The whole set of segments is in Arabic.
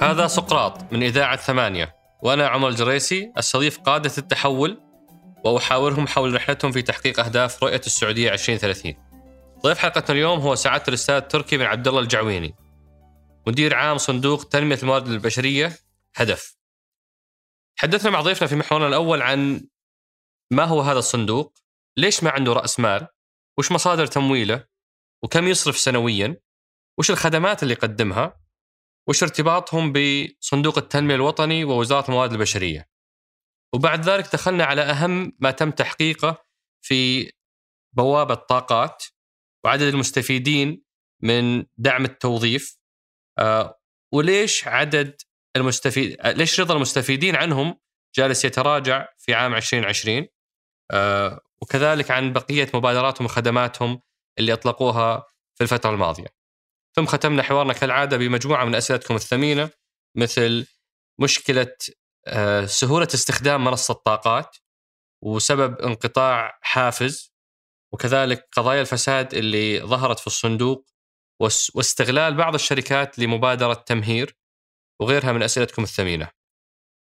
هذا سقراط من إذاعة ثمانية وأنا عمر الجريسي أستضيف قادة التحول وأحاورهم حول رحلتهم في تحقيق أهداف رؤية السعودية 2030 ضيف حلقتنا اليوم هو سعادة الأستاذ تركي بن عبد الله الجعويني مدير عام صندوق تنمية الموارد البشرية هدف. حدثنا مع ضيفنا في محورنا الأول عن ما هو هذا الصندوق ليش ما عنده رأس مال وش مصادر تمويله وكم يصرف سنويا وش الخدمات اللي يقدمها وش ارتباطهم بصندوق التنمية الوطني ووزارة الموارد البشرية. وبعد ذلك دخلنا على أهم ما تم تحقيقه في بوابة طاقات وعدد المستفيدين من دعم التوظيف. آه، وليش عدد المستفيد ليش رضا المستفيدين عنهم جالس يتراجع في عام 2020 آه، وكذلك عن بقية مبادراتهم وخدماتهم اللي أطلقوها في الفترة الماضية ثم ختمنا حوارنا كالعادة بمجموعة من أسئلتكم الثمينة مثل مشكلة آه، سهولة استخدام منصة طاقات وسبب انقطاع حافز وكذلك قضايا الفساد اللي ظهرت في الصندوق واستغلال بعض الشركات لمبادرة تمهير وغيرها من أسئلتكم الثمينة.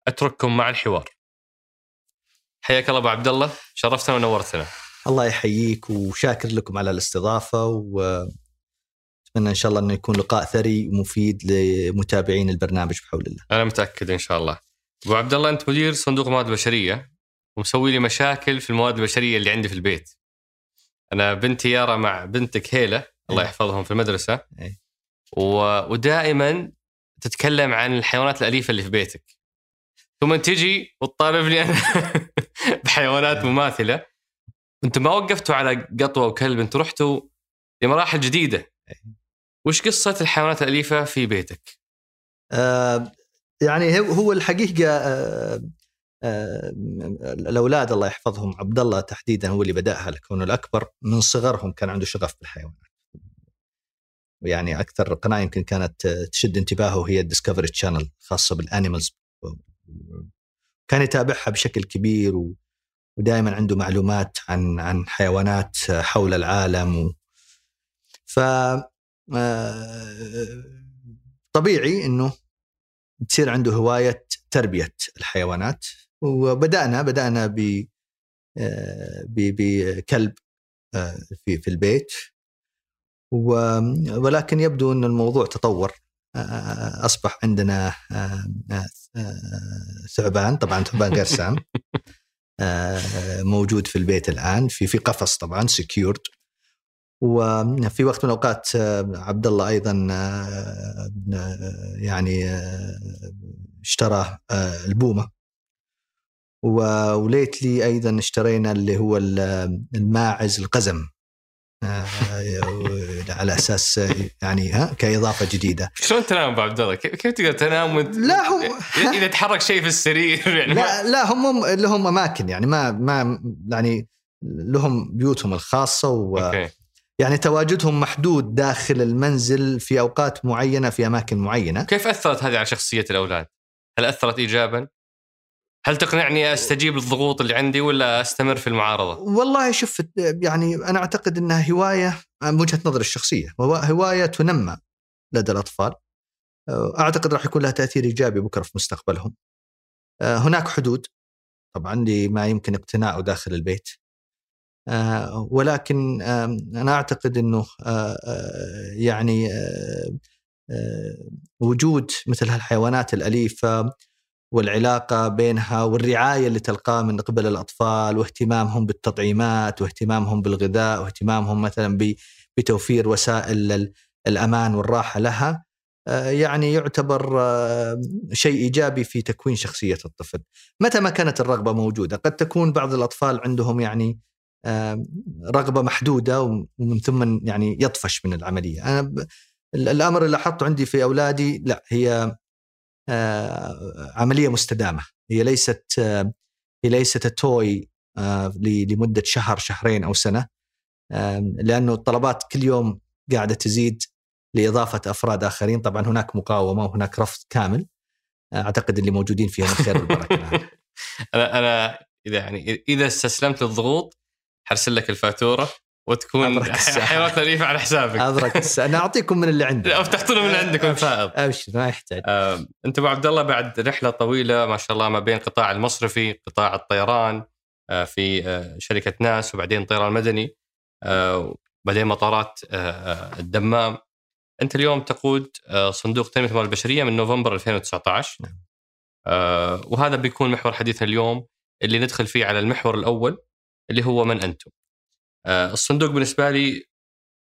أترككم مع الحوار. حياك الله أبو عبد الله شرفتنا ونورتنا. الله يحييك وشاكر لكم على الاستضافة و اتمنى إن شاء الله انه يكون لقاء ثري ومفيد لمتابعين البرنامج بحول الله. أنا متأكد إن شاء الله. أبو عبد الله أنت مدير صندوق الموارد البشريه ومسوي لي مشاكل في الموارد البشرية اللي عندي في البيت. أنا بنتي يارا مع بنتك هيله الله إيه. يحفظهم في المدرسة أي. ودائما تتكلم عن الحيوانات الأليفة اللي في بيتك. ثم تجي وتطالبني أنا بحيوانات. مماثلة أنتم ما وقفتوا على قطوة وكلب أنتم رحتوا لمراحل جديدة إيه. وش قصة الحيوانات الأليفة في بيتك؟ آه يعني هو الحقيقة آه آه الأولاد الله يحفظهم عبد الله تحديدا هو اللي بدأها لكونه الأكبر من صغرهم كان عنده شغف بالحيوانات يعني أكثر قناة يمكن كانت تشد انتباهه هي ال Discovery Channel خاصة بال animals كان يتابعها بشكل كبير و ودائما عنده معلومات عن عن حيوانات حول العالم و ف آه، طبيعي إنه تصير عنده هواية تربية الحيوانات. وبدأنا بدأنا ب آه، بكلب آه، في في البيت. ولكن يبدو إن الموضوع تطور. أصبح عندنا ثعبان طبعا ثعبان غير سام موجود في البيت الآن في في قفص طبعا سكيورد وفي وقت من الأوقات آه، عبد الله أيضا آه، آه، يعني اشترى البومة. وليتلي أيضا اشترينا اللي هو الماعز القزم. على أساس يعني ها كإضافة جديدة شلون تنام ابو عبد الله؟ كيف تقدر تنام وانت لا هو إذا تحرك شيء في السرير يعني لا لا هم لهم أماكن يعني ما ما يعني لهم بيوتهم الخاصة و أوكي. يعني تواجدهم محدود داخل المنزل في أوقات معينة في أماكن معينة. كيف أثرت هذه على شخصية الأولاد؟ هل أثرت ايجابا؟ هل تقنعني أستجيب للضغوط اللي عندي ولا أستمر في المعارضة؟ والله شوف يعني أنا أعتقد إنها هواية من وجهة نظري الشخصية، هواية تنمى لدى الأطفال. أعتقد راح يكون لها تأثير إيجابي بكرة في مستقبلهم. هناك حدود طبعا لما يمكن اقتناعه داخل البيت. آه، ولكن أنا أعتقد إنه آه، آه، يعني وجود مثل هالحيوانات الأليفة والعلاقة بينها والرعاية اللي تلقاها من قبل الأطفال واهتمامهم بالتطعيمات واهتمامهم بالغذاء واهتمامهم مثلا بتوفير وسائل الأمان والراحة لها يعني يعتبر شيء إيجابي في تكوين شخصية الطفل. متى ما كانت الرغبة موجودة، قد تكون بعض الأطفال عندهم يعني رغبة محدودة ومن ثم يعني يطفش من العملية أنا الأمر اللي لاحظته عندي في أولادي لا هي آه، عملية مستدامة. هي ليست هي ليست توي آه، لمدة شهر شهرين أو سنة لأنه الطلبات كل يوم قاعدة تزيد لإضافة أفراد آخرين. طبعا هناك مقاومة وهناك رفض كامل. أعتقد اللي موجودين فيهم الخير والبركة. أنا أنا إذا يعني إذا استسلمت للضغوط حرسل لك الفاتورة. وتكون. حيوانات اليفه على حسابك ابرك الس- أنا أعطيكم من اللي عندي أو تحطونه من عندكم فائض أبشر ما يحتاج آه، انت أبو عبد الله بعد رحلة طويلة ما شاء الله ما بين قطاع المصرفي، قطاع الطيران آه، في آه، شركة ناس وبعدين طيران مدني وبعدين مطارات الدمام. أنت اليوم تقود صندوق تنمية الموارد البشرية من نوفمبر 2019 نعم. وهذا بيكون محور حديثنا اليوم اللي ندخل فيه على المحور الأول اللي هو من أنتم. آه، الصندوق بالنسبة لي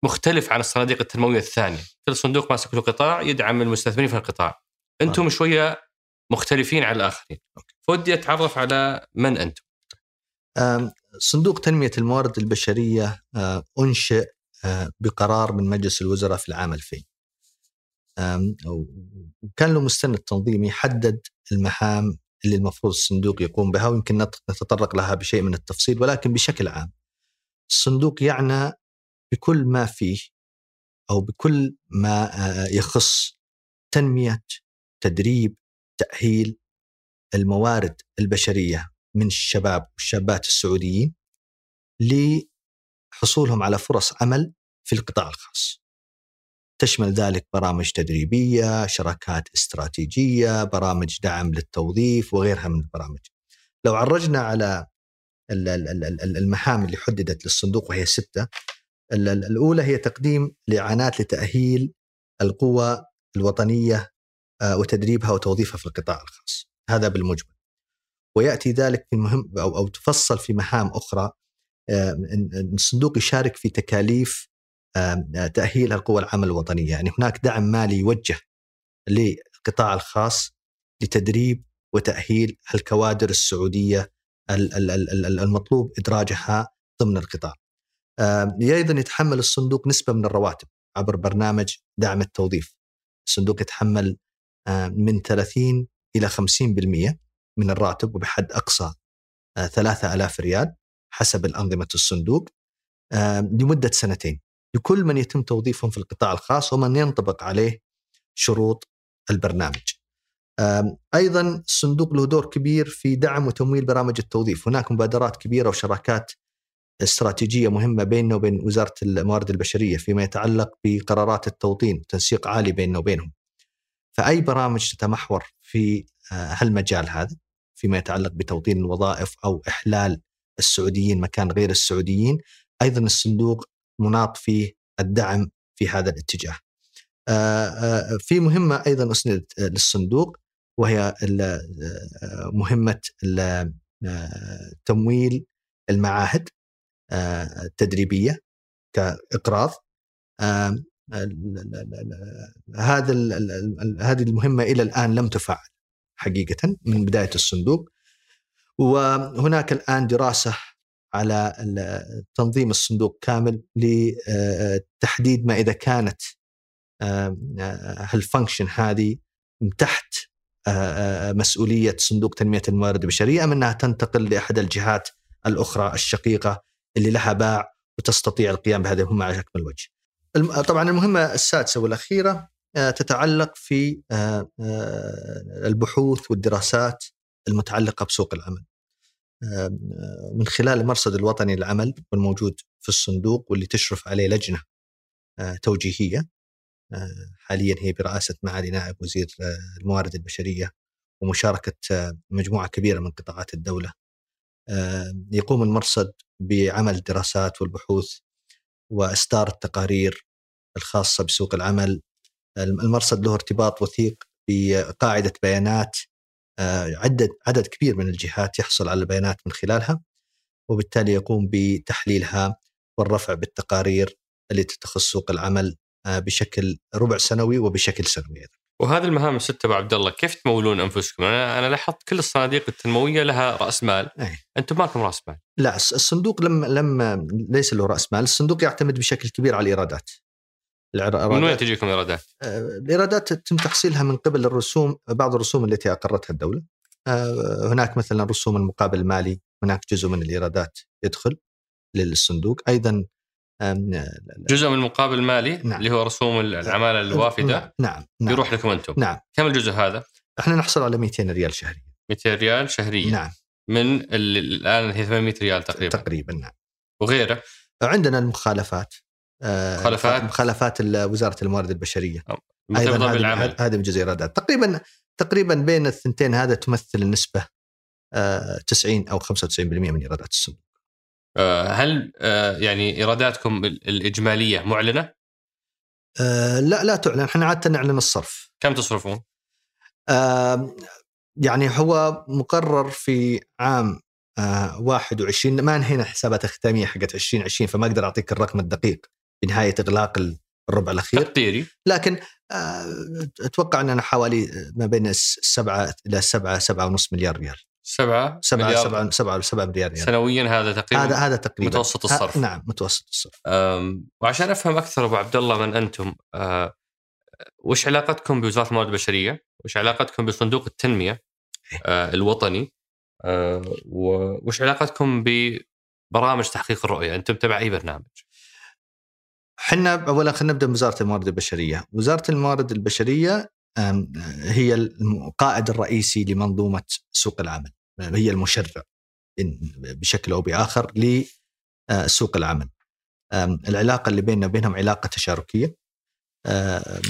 مختلف عن الصناديق التنمويه الثانية، كل صندوق ماسك له قطاع يدعم المستثمرين في القطاع. أنتم شوية مختلفين عن الآخرين. فودي أتعرف على من أنتم. صندوق تنمية الموارد البشرية آه، أنشئ آه، بقرار من مجلس الوزراء في العام 2000 آم، وكان له مستند تنظيمي حدد المهام اللي المفروض الصندوق يقوم بها ويمكن نت- نتطرق لها بشيء من التفصيل ولكن بشكل عام الصندوق يعنى بكل ما فيه أو بكل ما آه، يخص تنمية تدريب تأهيل الموارد البشرية من الشباب والشابات السعوديين لحصولهم على فرص عمل في القطاع الخاص. تشمل ذلك برامج تدريبية، شراكات استراتيجية، برامج دعم للتوظيف وغيرها من البرامج. لو عرجنا على المهام اللي حددت للصندوق وهي ستة ال- ال- الأولى هي تقديم الاعانات لتأهيل القوى الوطنية آه، وتدريبها وتوظيفها في القطاع الخاص. هذا بالمجمل. ويأتي ذلك في مهم أو أو تفصل في مهام أخرى آه، الصندوق يشارك في تكاليف آه، تأهيل القوى العمل الوطنية، يعني هناك دعم مالي يوجه للقطاع الخاص لتدريب وتأهيل الكوادر السعودية ال- ال- ال- ال- المطلوب إدراجها ضمن القطاع. آه، أيضا يتحمل الصندوق نسبة من الرواتب عبر برنامج دعم التوظيف. الصندوق يتحمل آه، من 30 إلى 50% من الراتب وبحد أقصى آه، 3000 ريال حسب الأنظمة الصندوق آه، لمدة سنتين لكل من يتم توظيفهم في القطاع الخاص ومن ينطبق عليه شروط البرنامج آم، أيضا الصندوق له دور كبير في دعم وتمويل برامج التوظيف. هناك مبادرات كبيرة وشراكات استراتيجية مهمة بيننا وبين وزارة الموارد البشرية فيما يتعلق بقرارات التوطين تنسيق عالي بيننا وبينهم. فأي برامج تتمحور في آه، هالمجال هذا فيما يتعلق بتوطين الوظائف أو إحلال السعوديين مكان غير السعوديين أيضا الصندوق مناط فيه الدعم في هذا الاتجاه. آه، آه، في مهمة أيضا أسندت للصندوق. وهي آه، مهمة آه، تمويل المعاهد آه، التدريبية كإقراض. هذا هذه المهمة إلى الآن لم تفعل حقيقة من بداية الصندوق. وهناك الآن دراسة على تنظيم الصندوق كامل لتحديد ما إذا كانت هالفانكشن هذه تحت مسؤولية صندوق تنمية الموارد البشرية أم أنها تنتقل لأحد الجهات الأخرى الشقيقة اللي لها باع وتستطيع القيام بهذه المهمة على اكمل وجه. الم- طبعا المهمة السادسة والأخيرة آه، تتعلق في آه، آه، البحوث والدراسات المتعلقة بسوق العمل. آه، آه، من خلال المرصد الوطني للعمل والموجود في الصندوق واللي تشرف عليه لجنة آه، توجيهية آه، حاليا هي برئاسة معالي نائب وزير آه، الموارد البشرية ومشاركة آه، مجموعة كبيرة من قطاعات الدولة. آه، يقوم المرصد بعمل الدراسات والبحوث وإصدار التقارير الخاصة بسوق العمل. المرصد له ارتباط وثيق بقاعدة بيانات آه، عدد عدد كبير من الجهات يحصل على البيانات من خلالها وبالتالي يقوم بتحليلها والرفع بالتقارير التي تخص سوق العمل آه، بشكل ربع سنوي وبشكل سنوي أيضا. وهذه المهام السته أبو عبد الله كيف تمولون أنفسكم؟ أنا أنا لاحظت كل الصناديق التنموية لها رأس مال، أي. أنتم ما لكم رأس مال. لا الصندوق لم لم ليس له رأس مال، الصندوق يعتمد بشكل كبير على الإيرادات. الإيرادات- من وين تجيكم ايرادات؟ آه، الإيرادات تتم تحصيلها من قبل الرسوم بعض الرسوم التي أقرتها الدولة. آه، هناك مثلا رسوم المقابل المالي، هناك جزء من الإيرادات يدخل للصندوق، أيضا جزء من المقابل المالي نعم. اللي هو رسوم العمالة الوافدة نعم نعم يروح لكم أنتم. نعم. كم الجزء هذا؟ إحنا نحصل على 200 ريال شهريا. 200 ريال شهريا. نعم. من ال- الآن هي 800 ريال تقريبا. تقريبا نعم. وغيره؟ عندنا المخالفات. آه، مخالفات؟ مخالفات ال- وزارة الموارد البشرية. هذه- بالعمل. من جزء إيرادات. تقريبا تقريبا بين الثنتين هذا تمثل النسبة آه، 90 أو 95% من إيرادات الصندوق آه، هل آه، يعني ايراداتكم ال- الإجمالية معلنة؟ آه، لا لا تعلن. إحنا عادة نعلن الصرف. كم تصرفون؟ آه، يعني هو مقرر في عام آه، 21 ما انهينا حسابات الختاميه حقت 2020 فما أقدر أعطيك الرقم الدقيق بنهايه إغلاق الربع الأخير. تقديري. لكن آه، أتوقع أننا حوالي ما بين السبعه إلى سبعة سبعة ونص مليار ريال. سبعة سبعة مليار سبعة سبعة سبعة مليار ريال سنويا هذا تقريبا هذا هذا تقريبا متوسط الصرف. نعم متوسط الصرف وعشان أفهم أكثر أبو عبد الله من أنتم أه، وش علاقتكم بوزارة الموارد البشرية؟ وش علاقتكم بصندوق التنمية أه، الوطني؟ أه، وش علاقتكم ببرامج تحقيق الرؤية؟ أنتم تبع اي برنامج؟ إحنا اولا خلينا نبدأ بوزارة الموارد البشرية، وزارة الموارد البشرية هي القائد الرئيسي لمنظومة سوق العمل، هي المشرع بشكل أو بآخر لسوق العمل. آم، العلاقة اللي بيننا وبينهم علاقة تشاركية. آه،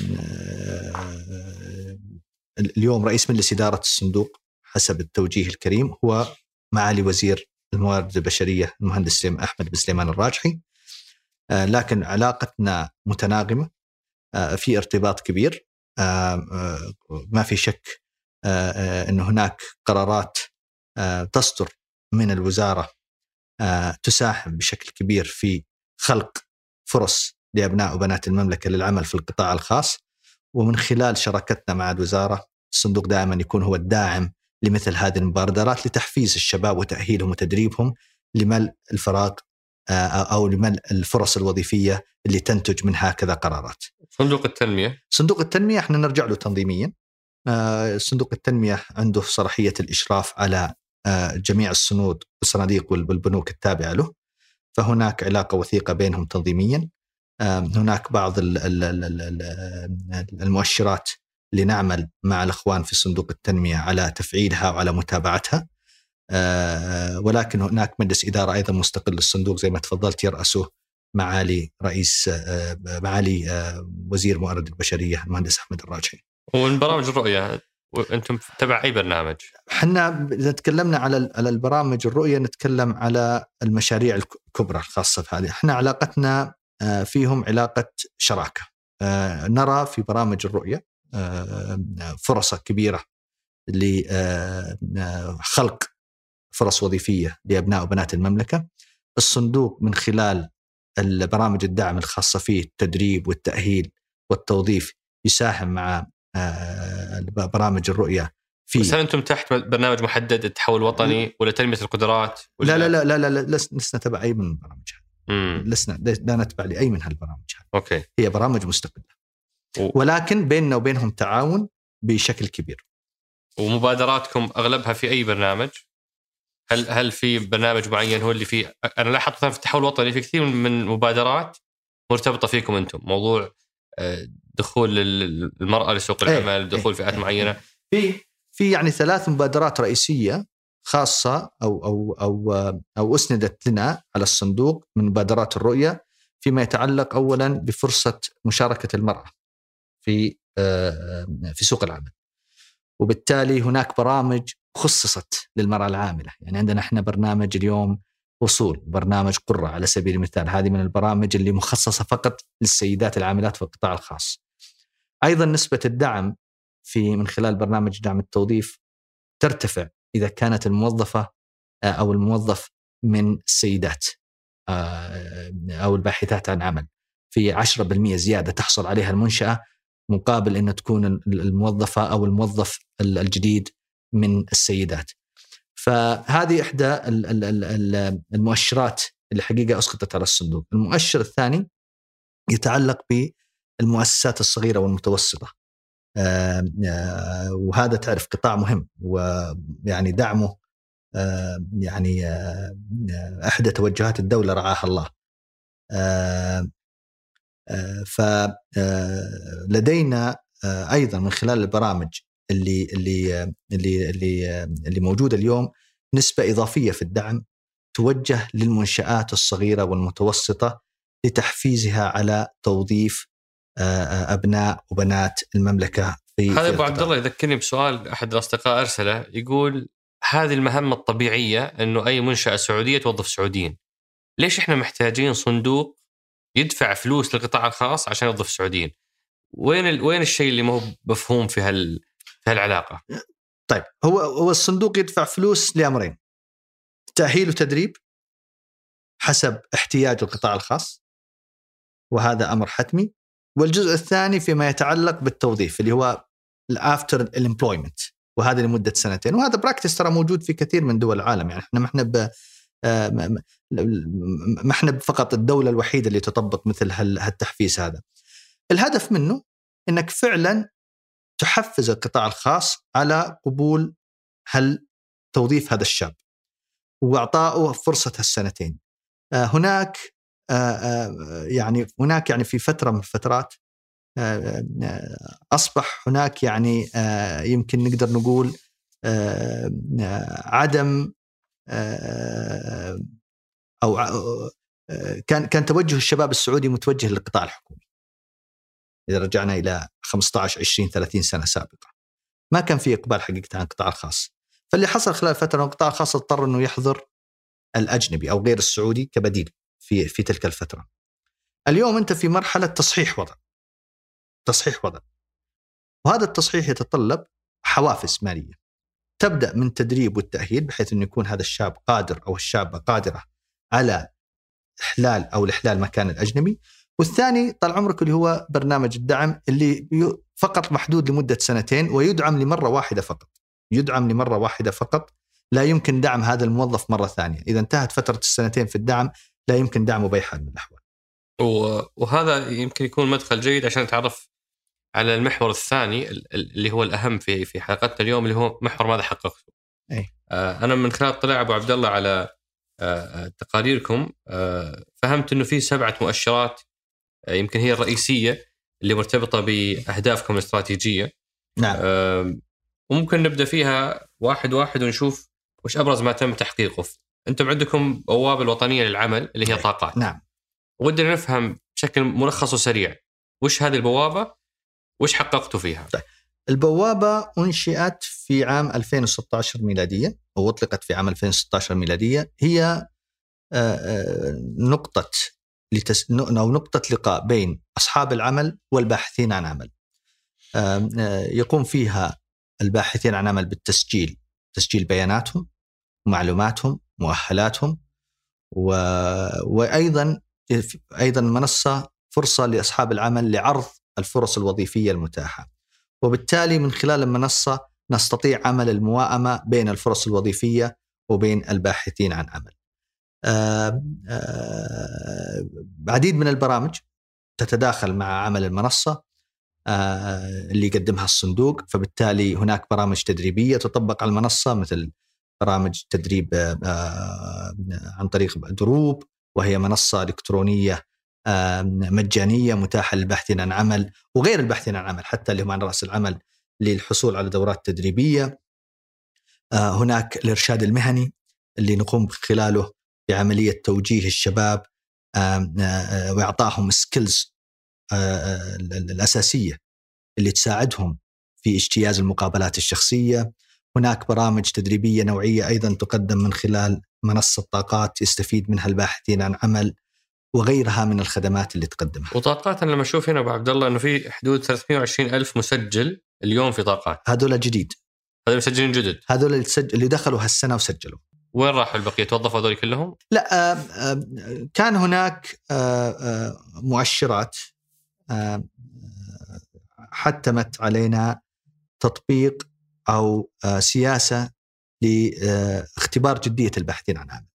اليوم رئيس مجلس إدارة الصندوق حسب التوجيه الكريم هو معالي وزير الموارد البشرية المهندس أحمد بن سليمان الراجحي. آه، لكن علاقتنا متناغمة آه، في ارتباط كبير آه، آه، ما في شك آه، آه، إن هناك قرارات آه، تصدر من الوزارة آه، تساهم بشكل كبير في خلق فرص لأبناء وبنات المملكة للعمل في القطاع الخاص ومن خلال شراكتنا مع الوزارة الصندوق دائما يكون هو الداعم لمثل هذه المبادرات لتحفيز الشباب وتأهيلهم وتدريبهم لملء الفراغ آه، أو لملء الفرص الوظيفية اللي تنتج من هكذا قرارات. صندوق التنمية صندوق التنمية إحنا نرجع له تنظيميا. آه، صندوق التنمية عنده صلاحية الإشراف على آه، جميع الصنود والصناديق وال- والبنوك التابعة له. فهناك علاقة وثيقة بينهم تنظيميا. هناك بعض ال- ال- ال- ال- ال- المؤشرات اللي نعمل مع الأخوان في صندوق التنمية على تفعيلها وعلى متابعتها. آه، ولكن هناك مجلس إدارة أيضا مستقل للصندوق زي ما تفضلت يرأسه معالي رئيس آه، معالي آه، وزير موارد البشرية المهندس أحمد الراجحي. ومن برامج الرؤية أنتم تبع أي برنامج؟ إحنا إذا تكلمنا على على البرامج الرؤية نتكلم على المشاريع الكبرى الخاصة في هذه، إحنا علاقتنا آه، فيهم علاقة شراكة. آه، نرى في برامج الرؤية آه، فرص كبيرة لخلق فرص وظيفية لأبناء وبنات المملكة. الصندوق من خلال البرامج الدعم الخاصة فيه التدريب والتأهيل والتوظيف يساهم مع آه، برامج الرؤية في بس هل أنتم تحت برنامج محدد التحول الوطني ولا تنميه القدرات؟ ولا لا لا لا لا لا, لا لس- لسنا تبع أي من البرامج هذه. لسنا لا نتبع لأي من هالبرامج هذه. أوكي. هي برامج مستقلة. و- ولكن بيننا وبينهم تعاون بشكل كبير. ومبادراتكم أغلبها في أي برنامج؟ هل هل في برنامج معين هو اللي فيه أنا لاحظت مثلا في التحول الوطني في كثير من المبادرات مرتبطة فيكم أنتم. موضوع آه، دخول ال- المراه لسوق إيه، العمل دخول إيه، فئات إيه، معينة. في في يعني ثلاث مبادرات رئيسية خاصة أو أو أو أو أسندت لنا على الصندوق من مبادرات الرؤية فيما يتعلق اولا بفرصة مشاركة المرأة في آه، في سوق العمل. وبالتالي هناك برامج خصصت للمرأة العاملة، يعني عندنا إحنا برنامج اليوم وصول، برنامج قرة على سبيل المثال، هذه من البرامج اللي مخصصة فقط للسيدات العاملات في القطاع الخاص. أيضا نسبة الدعم في من خلال برنامج دعم التوظيف ترتفع إذا كانت الموظفة آه، أو الموظف من السيدات آه، أو الباحثات عن عمل. في 10% زيادة تحصل عليها المنشأة مقابل إن تكون الموظفة أو الموظف الجديد من السيدات. فهذه ال- المؤشرات اللي حقيقه أسقطت على الصندوق. المؤشر الثاني يتعلق بالمؤسسات الصغيرة والمتوسطة. آه، آه، وهذا تعرف قطاع مهم ويعني دعمه آه، يعني آه، آه، إحدى توجهات الدولة رعاها الله. آه، آه، فلدينا أيضا من خلال البرامج اللي اللي آه، اللي اللي آه، اللي موجودة اليوم نسبة إضافية في الدعم توجه للمنشآت الصغيرة والمتوسطة لتحفيزها على توظيف أبناء وبنات المملكة في هذا أبو عبد الله يذكرني بسؤال أحد الأصدقاء أرسله يقول هذه المهمة الطبيعية إنه أي منشأة سعودية توظف سعوديين. ليش إحنا محتاجين صندوق يدفع فلوس للقطاع الخاص عشان يوظف سعوديين؟ وين ال... وين الشيء اللي ما هو مفهوم في هال هالعلاقة؟ طيب هو هو الصندوق يدفع فلوس لأمرين تأهيل وتدريب حسب احتياج القطاع الخاص وهذا أمر حتمي والجزء الثاني فيما يتعلق بالتوظيف اللي هو ال after ال employment وهذا لمدة سنتين وهذا practice ترى موجود في كثير من دول العالم يعني إحنا ما إحنا ب آه، ما إحنا فقط الدولة الوحيدة اللي تطبق مثل هالتحفيز هذا. الهدف منه إنك فعلا تحفز القطاع الخاص على قبول هل توظيف هذا الشاب واعطائه فرصة هالسنتين. آه، هناك آه، يعني هناك يعني في فترة من الفترات أصبح هناك يعني يمكن نقدر نقول عدم أو كان كان توجه الشباب السعودي متوجه للقطاع الحكومي. إذا رجعنا إلى 15 20 30 سنة سابقة. ما كان في إقبال حقيقه عن القطاع الخاص. فاللي حصل خلال فترة القطاع الخاص اضطر إنه يحضر الأجنبي أو غير السعودي كبديل في في تلك الفترة. اليوم أنت في مرحلة تصحيح وضع. تصحيح وضع. وهذا التصحيح يتطلب حوافز مالية. تبدأ من التدريب والتأهيل بحيث إنه يكون هذا الشاب قادر أو الشابة قادرة على إحلال أو الاحلال مكان الأجنبي والثاني طال عمرك اللي هو برنامج الدعم اللي فقط محدود لمدة سنتين ويدعم لمرة واحدة فقط يدعم لمرة واحدة فقط لا يمكن دعم هذا الموظف مرة ثانية إذا انتهت فترة السنتين في الدعم لا يمكن دعمه بأي حال من الأحوال وهذا يمكن يكون مدخل جيد عشان تعرف على المحور الثاني اللي هو الأهم في في حلقتنا اليوم اللي هو محور ماذا حققتوا. أي. آه أنا من خلال اطلاع أبو عبد الله على آه تقاريركم آه فهمت إنه في سبعة مؤشرات يمكن هي الرئيسية اللي مرتبطة بأهدافكم الاستراتيجية. نعم. آه وممكن نبدأ فيها واحد واحد ونشوف وش أبرز ما تم تحقيقه. أنتم عندكم بوابة الوطنية للعمل اللي هي طاقات. نعم. ودنا نفهم بشكل ملخص وسريع وش هذه البوابة وش حققتوا فيها؟ طيب البوابة أنشئت في عام 2016 ميلادية أو أطلقت في عام 2016 ميلادية هي آه، آه، نقطة لتس... أو نقطة لقاء بين أصحاب العمل والباحثين عن عمل آه، يقوم فيها الباحثين عن عمل بالتسجيل تسجيل بياناتهم معلوماتهم مؤهلاتهم و... وأيضا أيضا منصة فرصة لأصحاب العمل لعرض الفرص الوظيفية المتاحة. وبالتالي من خلال المنصة نستطيع عمل المواءمه بين الفرص الوظيفية وبين الباحثين عن عمل. آه، آه، عديد من البرامج تتداخل مع عمل المنصة آه، اللي يقدمها الصندوق فبالتالي هناك برامج تدريبية تطبق على المنصة مثل برامج تدريب عن طريق دروب وهي منصة إلكترونية مجانية متاحة للباحثين عن عمل وغير الباحثين عن عمل حتى اللي هم عن رأس العمل للحصول على دورات تدريبية. هناك الإرشاد المهني اللي نقوم خلاله بعملية توجيه الشباب آه، واعطائهم سكيلز آه، الأساسية اللي تساعدهم في اجتياز المقابلات الشخصية. هناك برامج تدريبية نوعية أيضا تقدم من خلال منصة طاقات يستفيد منها الباحثين عن عمل وغيرها من الخدمات اللي تقدمها. وطاقات أنا لما أشوف هنا أبو عبد الله إنه في حدود 320 ألف مسجل اليوم في طاقات. هذول جديد. هذول مسجلين جدد. هذول اللي, اللي دخلوا هالسنة وسجلوا. وين راحوا البقية؟ توظفوا هذول كلهم؟ لا آه، آه، كان هناك آه، مؤشرات حتمت علينا تطبيق أو سياسة لاختبار جدية الباحثين عن عمل.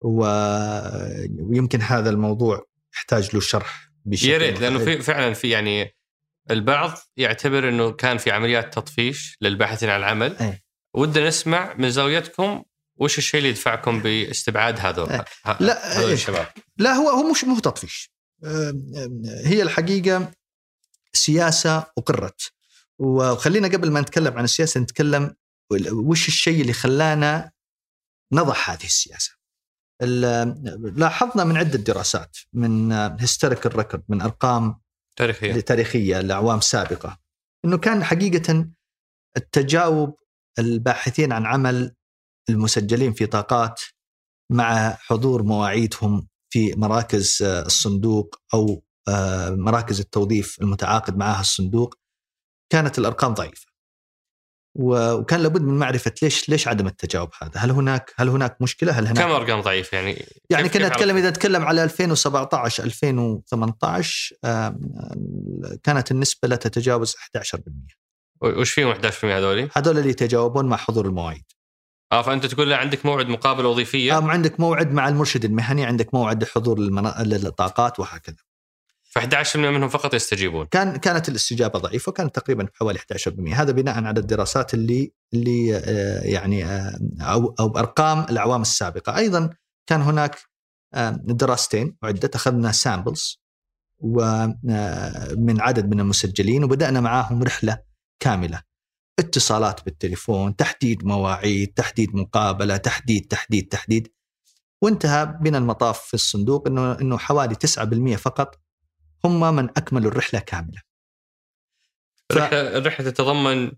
ويمكن هذا الموضوع يحتاج له شرح بشكل يا ريت لأنه في فعلا في يعني البعض يعتبر إنه كان في عمليات تطفيش للباحثين عن العمل أي. ودنا نسمع من زاويتكم وش الشيء اللي يدفعكم باستبعاد هذول. لا هذول الشباب لا هو هو مش مو تطفيش هي الحقيقة سياسة اقرت وخلينا قبل ما نتكلم عن السياسة نتكلم وش الشيء اللي خلانا نضع هذه السياسة. لاحظنا من عدة دراسات من historical record من أرقام تاريخية تاريخية لأعوام سابقة إنه كان حقيقة التجاوب الباحثين عن عمل المسجلين في طاقات مع حضور مواعيدهم في مراكز الصندوق أو مراكز التوظيف المتعاقد معها الصندوق كانت الأرقام ضعيفة. وكان لابد من معرفة ليش ليش عدم التجاوب هذا؟ هل هناك هل هناك مشكلة؟ هل هناك كم أرقام ضعيف يعني؟ يعني كنا نتكلم إذا نتكلم على 2017 2018 كانت النسبة لا تتجاوز 11%. وش فيهم 11% هذول؟ هذول اللي يتجاوبون مع حضور المواعيد. آه فأنت تقول لا عندك موعد مقابله وظيفية؟ آه عندك موعد مع المرشد المهني، عندك موعد لحضور الطاقات وهكذا. ف 11% منهم فقط يستجيبون كان كانت الاستجابة ضعيفة وكانت تقريبا حوالي 11% هذا بناء على الدراسات اللي اللي آه يعني آه أو أو أرقام الأعوام السابقة أيضا كان هناك آه دراستين عدة أخذنا سامبلز ومن عدد من المسجلين وبدأنا معاهم رحلة كاملة. اتصالات بالتليفون تحديد مواعيد تحديد مقابلة تحديد تحديد تحديد. وانتهى بنا المطاف في الصندوق إنه إنه حوالي 9% فقط هم من أكملوا الرحلة كاملة. ف... الرحلة تتضمن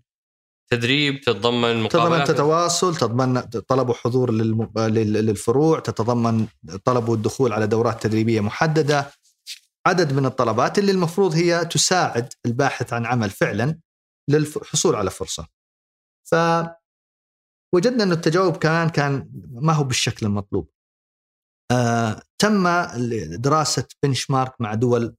تدريب تتضمن مقابلات تتضمن تواصل تتضمن طلبوا حضور للفروع تتضمن طلبوا الدخول على دورات تدريبية محددة. عدد من الطلبات اللي المفروض هي تساعد الباحث عن عمل فعلا. للحصول على فرصة. ف وجدنا أن التجاوب كان كان ما هو بالشكل المطلوب. آه تم دراسة بنش مارك مع دول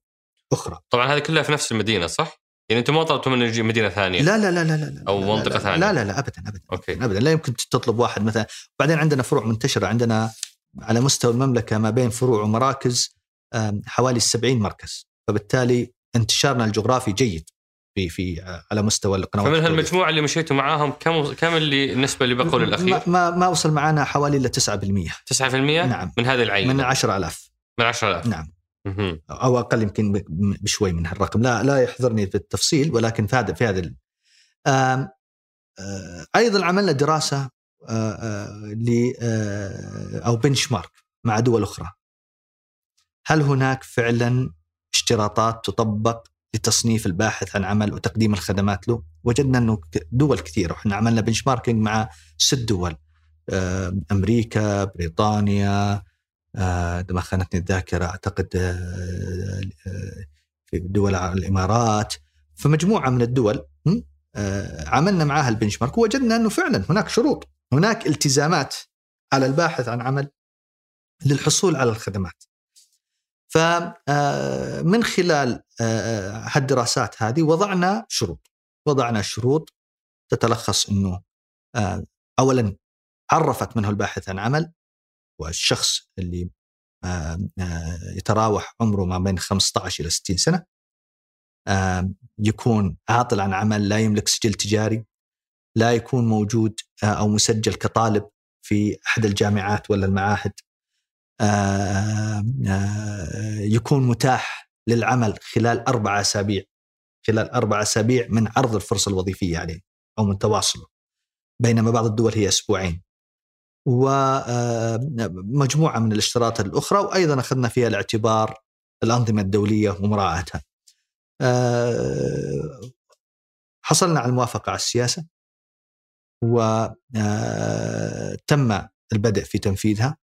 أخرى. طبعا هذه كلها في نفس المدينة صح؟ يعني أنتم ما طلبتوا يجي مدينة ثانية. لا لا لا لا لا أو لا منطقة لا ثانية. لا لا لا ابدا ابدا أوكي. ابدا. لا يمكن تطلب واحد مثلا. بعدين عندنا فروع منتشرة عندنا على مستوى المملكة ما بين فروع ومراكز حوالي 70 مركز. فبالتالي انتشارنا الجغرافي جيد. في في على مستوى القنوات فمن هالمجموعة اللي مشيتوا معاهم كم كم اللي النسبة اللي بقوا للأخير؟ ما ما وصل معنا حوالي إلا 9% 9% نعم. من هذه العينه من 10000 من 10000 نعم. أو أقل يمكن بشوي من هالرقم. لا لا يحضرني في التفصيل ولكن في هذا في هذا أيضا عملنا دراسة ل أو بنش مارك مع دول أخرى. هل هناك فعلا اشتراطات تطبق لتصنيف الباحث عن عمل وتقديم الخدمات له. وجدنا إنه دول كثيرة. وإحنا عملنا بنش ماركينج مع ست دول. أمريكا بريطانيا آه ما خانتني الذاكرة أعتقد آه في دول الإمارات. فمجموعة من الدول آه عملنا معاها البنش مارك ووجدنا إنه فعلا هناك شروط هناك التزامات على الباحث عن عمل للحصول على الخدمات. فمن خلال هالدراسات هذه وضعنا شروط. وضعنا شروط تتلخص إنه اولا عرفت منه الباحث عن عمل والشخص اللي يتراوح عمره ما بين 15 إلى 60 سنة يكون عاطل عن عمل لا يملك سجل تجاري لا يكون موجود أو مسجل كطالب في أحد الجامعات ولا المعاهد. يكون متاح للعمل خلال أربع أسابيع خلال أربع أسابيع من عرض الفرصة الوظيفية عليه أو من تواصله. بينما بعض الدول هي أسبوعين. ومجموعه من الاشتراطات الأخرى وأيضا أخذنا فيها الاعتبار الأنظمة الدولية ومراعاتها. حصلنا على الموافقة على السياسة وتم البدء في تنفيذها.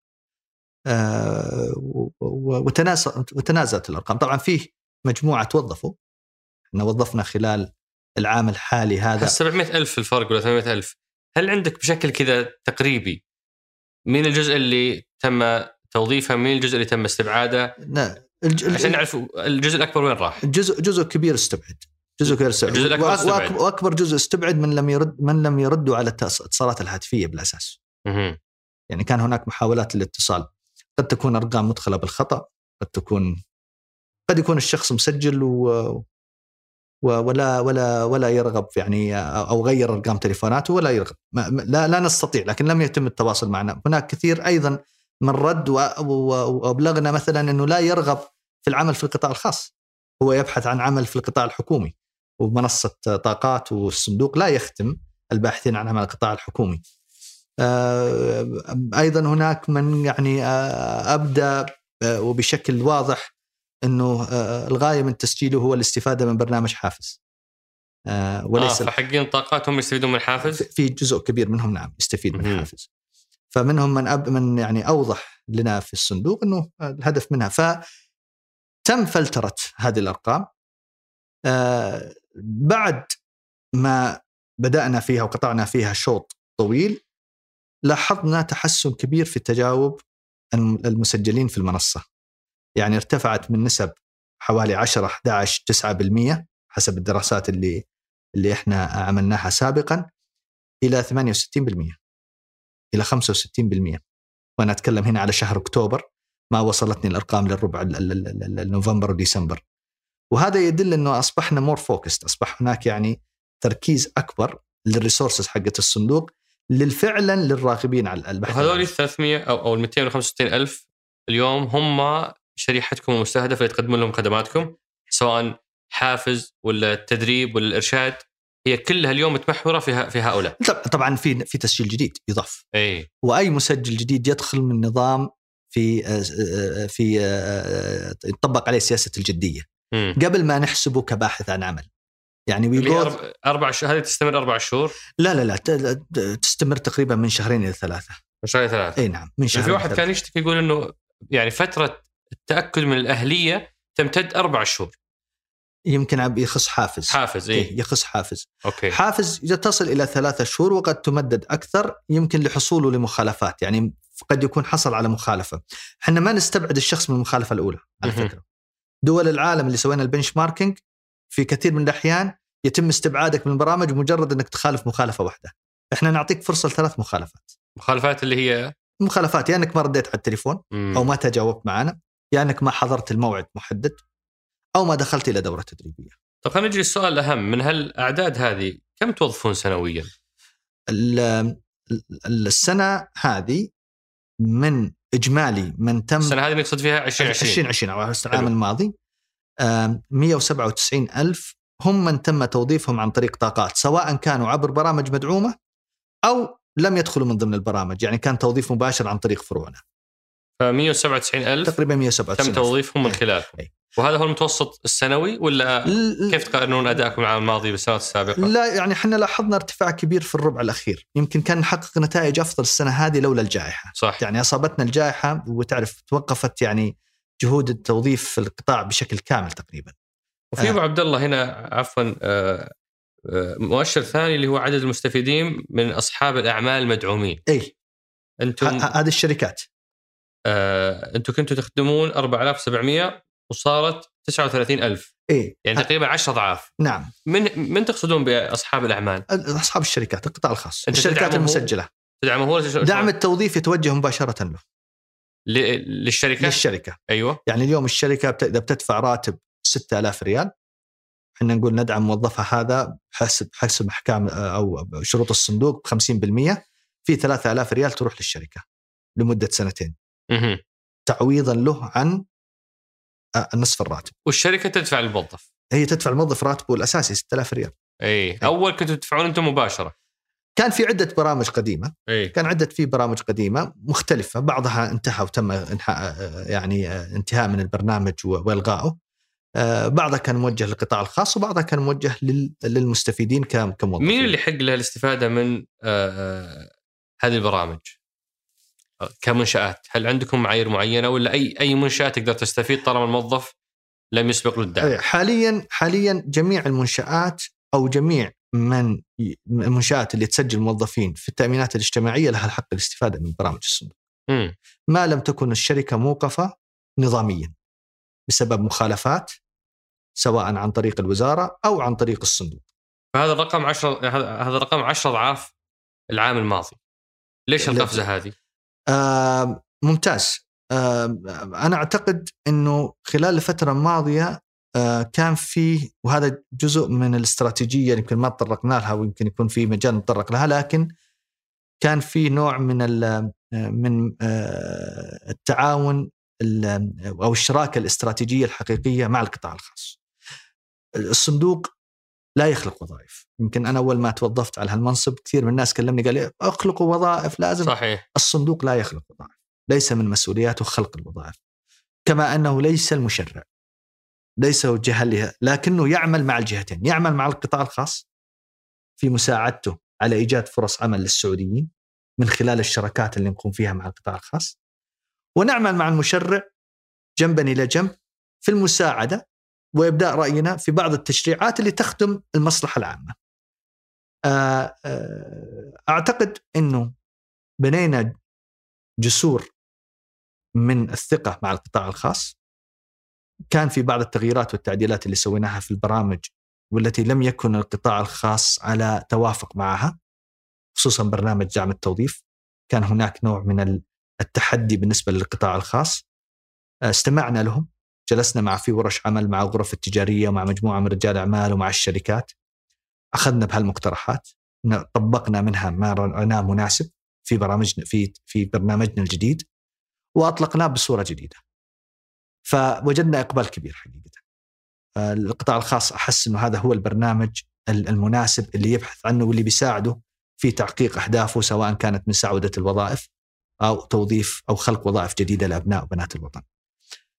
وتنازلت الأرقام. طبعا فيه مجموعة توظفوا. إحنا وظفنا خلال العام الحالي هذا. 700 ألف الفرق ولا 800 ألف؟ هل عندك بشكل كذا تقريبي مين الجزء اللي تم توظيفه مين الجزء اللي تم استبعاده؟ لا الج... عشان نعرف الجزء الأكبر وين راح. جزء جزء كبير استبعد. جزء كبير استبعد. الجزء الأكبر استبعد. وأكبر جزء استبعد من لم يرد من لم يردوا على الاتصالات الهاتفية بالأساس. مه. يعني كان هناك محاولات للاتصال. قد تكون أرقام مدخلة بالخطأ قد تكون قد يكون الشخص مسجل و ولا ولا ولا يرغب يعني أو غير أرقام تليفوناته ولا يرغب. لا لا نستطيع لكن لم يتم التواصل معنا. هناك كثير أيضا من رد وأبلغنا مثلا إنه لا يرغب في العمل في القطاع الخاص. هو يبحث عن عمل في القطاع الحكومي. ومنصة طاقات والصندوق لا يختم الباحثين عن عمل القطاع الحكومي. أيضا هناك من يعني آه، ابدا آه، وبشكل واضح إنه الغاية من تسجيله هو الاستفادة من برنامج حافز. وليس آه فحقين طاقاتهم يستفيدون من حافز؟ في جزء كبير منهم نعم يستفيد من حافز. فمنهم من أب من يعني أوضح لنا في الصندوق إنه الهدف منها. فتم فلترة هذه الأرقام. بعد ما بدأنا فيها وقطعنا فيها شوط طويل لاحظنا تحسن كبير في تجاوب المسجلين في المنصة. يعني ارتفعت من نسب حوالي 10 11 9% حسب الدراسات اللي اللي إحنا عملناها سابقا إلى 68% إلى 65% وأنا أتكلم هنا على شهر أكتوبر ما وصلتني الأرقام للربع نوفمبر وديسمبر. وهذا يدل إنه أصبحنا more focused أصبح هناك يعني تركيز أكبر لل resources حقت الصندوق للفعلا للراغبين على البحث هذول ال 300 أو أو ال 265 ألف اليوم هم شريحتكم المستهدفة اللي تقدمون لهم خدماتكم سواء حافز ولا التدريب ولا الإرشاد هي كلها اليوم متمحورة في في هؤلاء. طبعا في في تسجيل جديد يضاف. إي. وأي مسجل جديد يدخل من نظام في آه، آه، في آه، يطبق عليه سياسة الجدية. م. قبل ما نحسبه كباحث عن عمل. يعني وي أربع, أربع شهور هذه تستمر أربع شهور؟ لا لا لا تستمر تقريبا من شهرين إلى ثلاثة. من شهرين إلى ثلاثة. إي نعم من شهرين في واحد كان يشتكي يقول إنه يعني فترة التأكد من الأهلية تمتد أربع شهور. يمكن يخص حافز. حافز إي. إيه يخص حافز. أوكي. حافز تصل إلى ثلاثة شهور وقد تمدد أكثر يمكن لحصوله لمخالفات يعني قد يكون حصل على مخالفة. إحنا ما نستبعد الشخص من المخالفة الأولى على فكرة. دول العالم اللي سوينا ال benchmarking في كثير من الأحيان يتم استبعادك من البرامج مجرد إنك تخالف مخالفة واحدة. إحنا نعطيك فرصة لثلاث مخالفات. مخالفات اللي هي؟ مخالفات يا يعني إنك ما رديت على التليفون مم. أو ما تجاوبت معنا يا يعني إنك ما حضرت الموعد محدد أو ما دخلت إلى دورة تدريبية. طيب خلينا نجي السؤال الأهم من هالأعداد هذه كم توظفون سنويا؟ السنة هذه من إجمالي من تم السنة هذه نقصد فيها 2020 2020 العام الماضي. 197 ألف هم من تم توظيفهم عن طريق طاقات سواء كانوا عبر برامج مدعومة أو لم يدخلوا من ضمن البرامج يعني كان توظيف مباشر عن طريق فروعنا ف 197 ألف تقريبا 197 تم توظيفهم من إيه. خلالكم إيه. وهذا هو المتوسط السنوي ولا كيف تقارنون أدائكم العام الماضي بالسنوات السابقة؟ لا يعني إحنا لاحظنا ارتفاع كبير في الربع الأخير، يمكن كان نحقق نتائج أفضل السنة هذه لولا الجائحة. صح يعني أصابتنا الجائحة وتعرف توقفت يعني جهود التوظيف في القطاع بشكل كامل تقريبا. وفي أبو آه. عبد الله هنا عفوا آه، آه، مؤشر ثاني اللي هو عدد المستفيدين من أصحاب الأعمال المدعومين. إي أنتم هذه الشركات. آه، أنتم كنتوا تخدمون 4700 وصارت 39000 إيه يعني تقريبا 10 أضعاف نعم من من تقصدون بأصحاب الأعمال؟ أصحاب الشركات القطاع الخاص الشركات المسجلة تدعمه هو دعم التوظيف يتوجه مباشرة له للشركة؟ للشركة. أيوه. يعني اليوم الشركة إذا بتدفع راتب 6000 ريال إحنا نقول ندعم موظفها هذا حسب حسب أحكام أو شروط الصندوق ب 50% في 3000 ريال تروح للشركة لمدة سنتين. تعويضا له عن نصف الراتب. والشركة تدفع للموظف هي تدفع الموظف راتبه الأساسي 6000 ريال. اي أول كنتوا تدفعون أنتم مباشرة؟ كان في عدة برامج قديمة. أي. كان عدة في برامج قديمة مختلفة. بعضها انتهى وتم انحاء يعني انتهاء من البرنامج وإلغائه. آه، بعضها كان موجه للقطاع الخاص وبعضها كان موجه للمستفيدين كموظفين. مين اللي يحق له الاستفادة من آه، آه، هذه البرامج؟ كمنشآت. هل عندكم معايير معينة ولا أي أي منشاه تقدر تستفيد طالما الموظف لم يسبق له الدعم؟ حاليا حاليا جميع المنشآت أو جميع من المنشات اللي تسجل موظفين في التأمينات الاجتماعية لها الحق الاستفاده من برامج الصندوق ما لم تكن الشركة موقفة نظاميا بسبب مخالفات سواء عن طريق الوزارة أو عن طريق الصندوق. فهذا الرقم 10 هذا الرقم 10 اضعاف العام الماضي. ليش القفزة هذه؟ آه ممتاز. آه أنا أعتقد إنه خلال الفترة الماضية كان في وهذا جزء من الاستراتيجية يمكن ما تطرقنا لها ويمكن يكون في مجال نتطرق لها لكن كان في نوع من آه، من آه، التعاون أو الشراكة الاستراتيجية الحقيقية مع القطاع الخاص. الصندوق لا يخلق وظائف. يمكن أنا أول ما توظفت على هالمنصب كثير من الناس كلمني قال لي اخلقوا وظائف لازم صحيح. الصندوق لا يخلق وظائف ليس من مسؤولياته خلق الوظائف. كما أنه ليس المشرع. ليس الجهه اللي لكنه يعمل مع الجهتين يعمل مع القطاع الخاص في مساعدته على إيجاد فرص عمل للسعوديين من خلال الشراكات اللي نقوم فيها مع القطاع الخاص ونعمل مع المشرع جنبا إلى جنب في المساعدة وإبداء رأينا في بعض التشريعات اللي تخدم المصلحة العامة. آه، آه، أعتقد إنه بنينا جسور من الثقة مع القطاع الخاص. كان في بعض التغييرات والتعديلات اللي سويناها في البرامج والتي لم يكن القطاع الخاص على توافق معها خصوصا برنامج دعم التوظيف. كان هناك نوع من التحدي بالنسبة للقطاع الخاص. آه، استمعنا لهم جلسنا مع في ورش عمل مع الغرف التجارية ومع مجموعة من رجال أعمال ومع الشركات. أخذنا بهالمقترحات طبقنا منها ما رأيناه مناسب في برامجنا في في برنامجنا الجديد وأطلقناه بصورة جديدة. فوجدنا إقبال كبير حقيقة. القطاع الخاص أحس إنه هذا هو البرنامج المناسب اللي يبحث عنه واللي بيساعده في تحقيق أهدافه سواء كانت من سعودة الوظائف أو توظيف أو خلق وظائف جديدة لأبناء وبنات الوطن.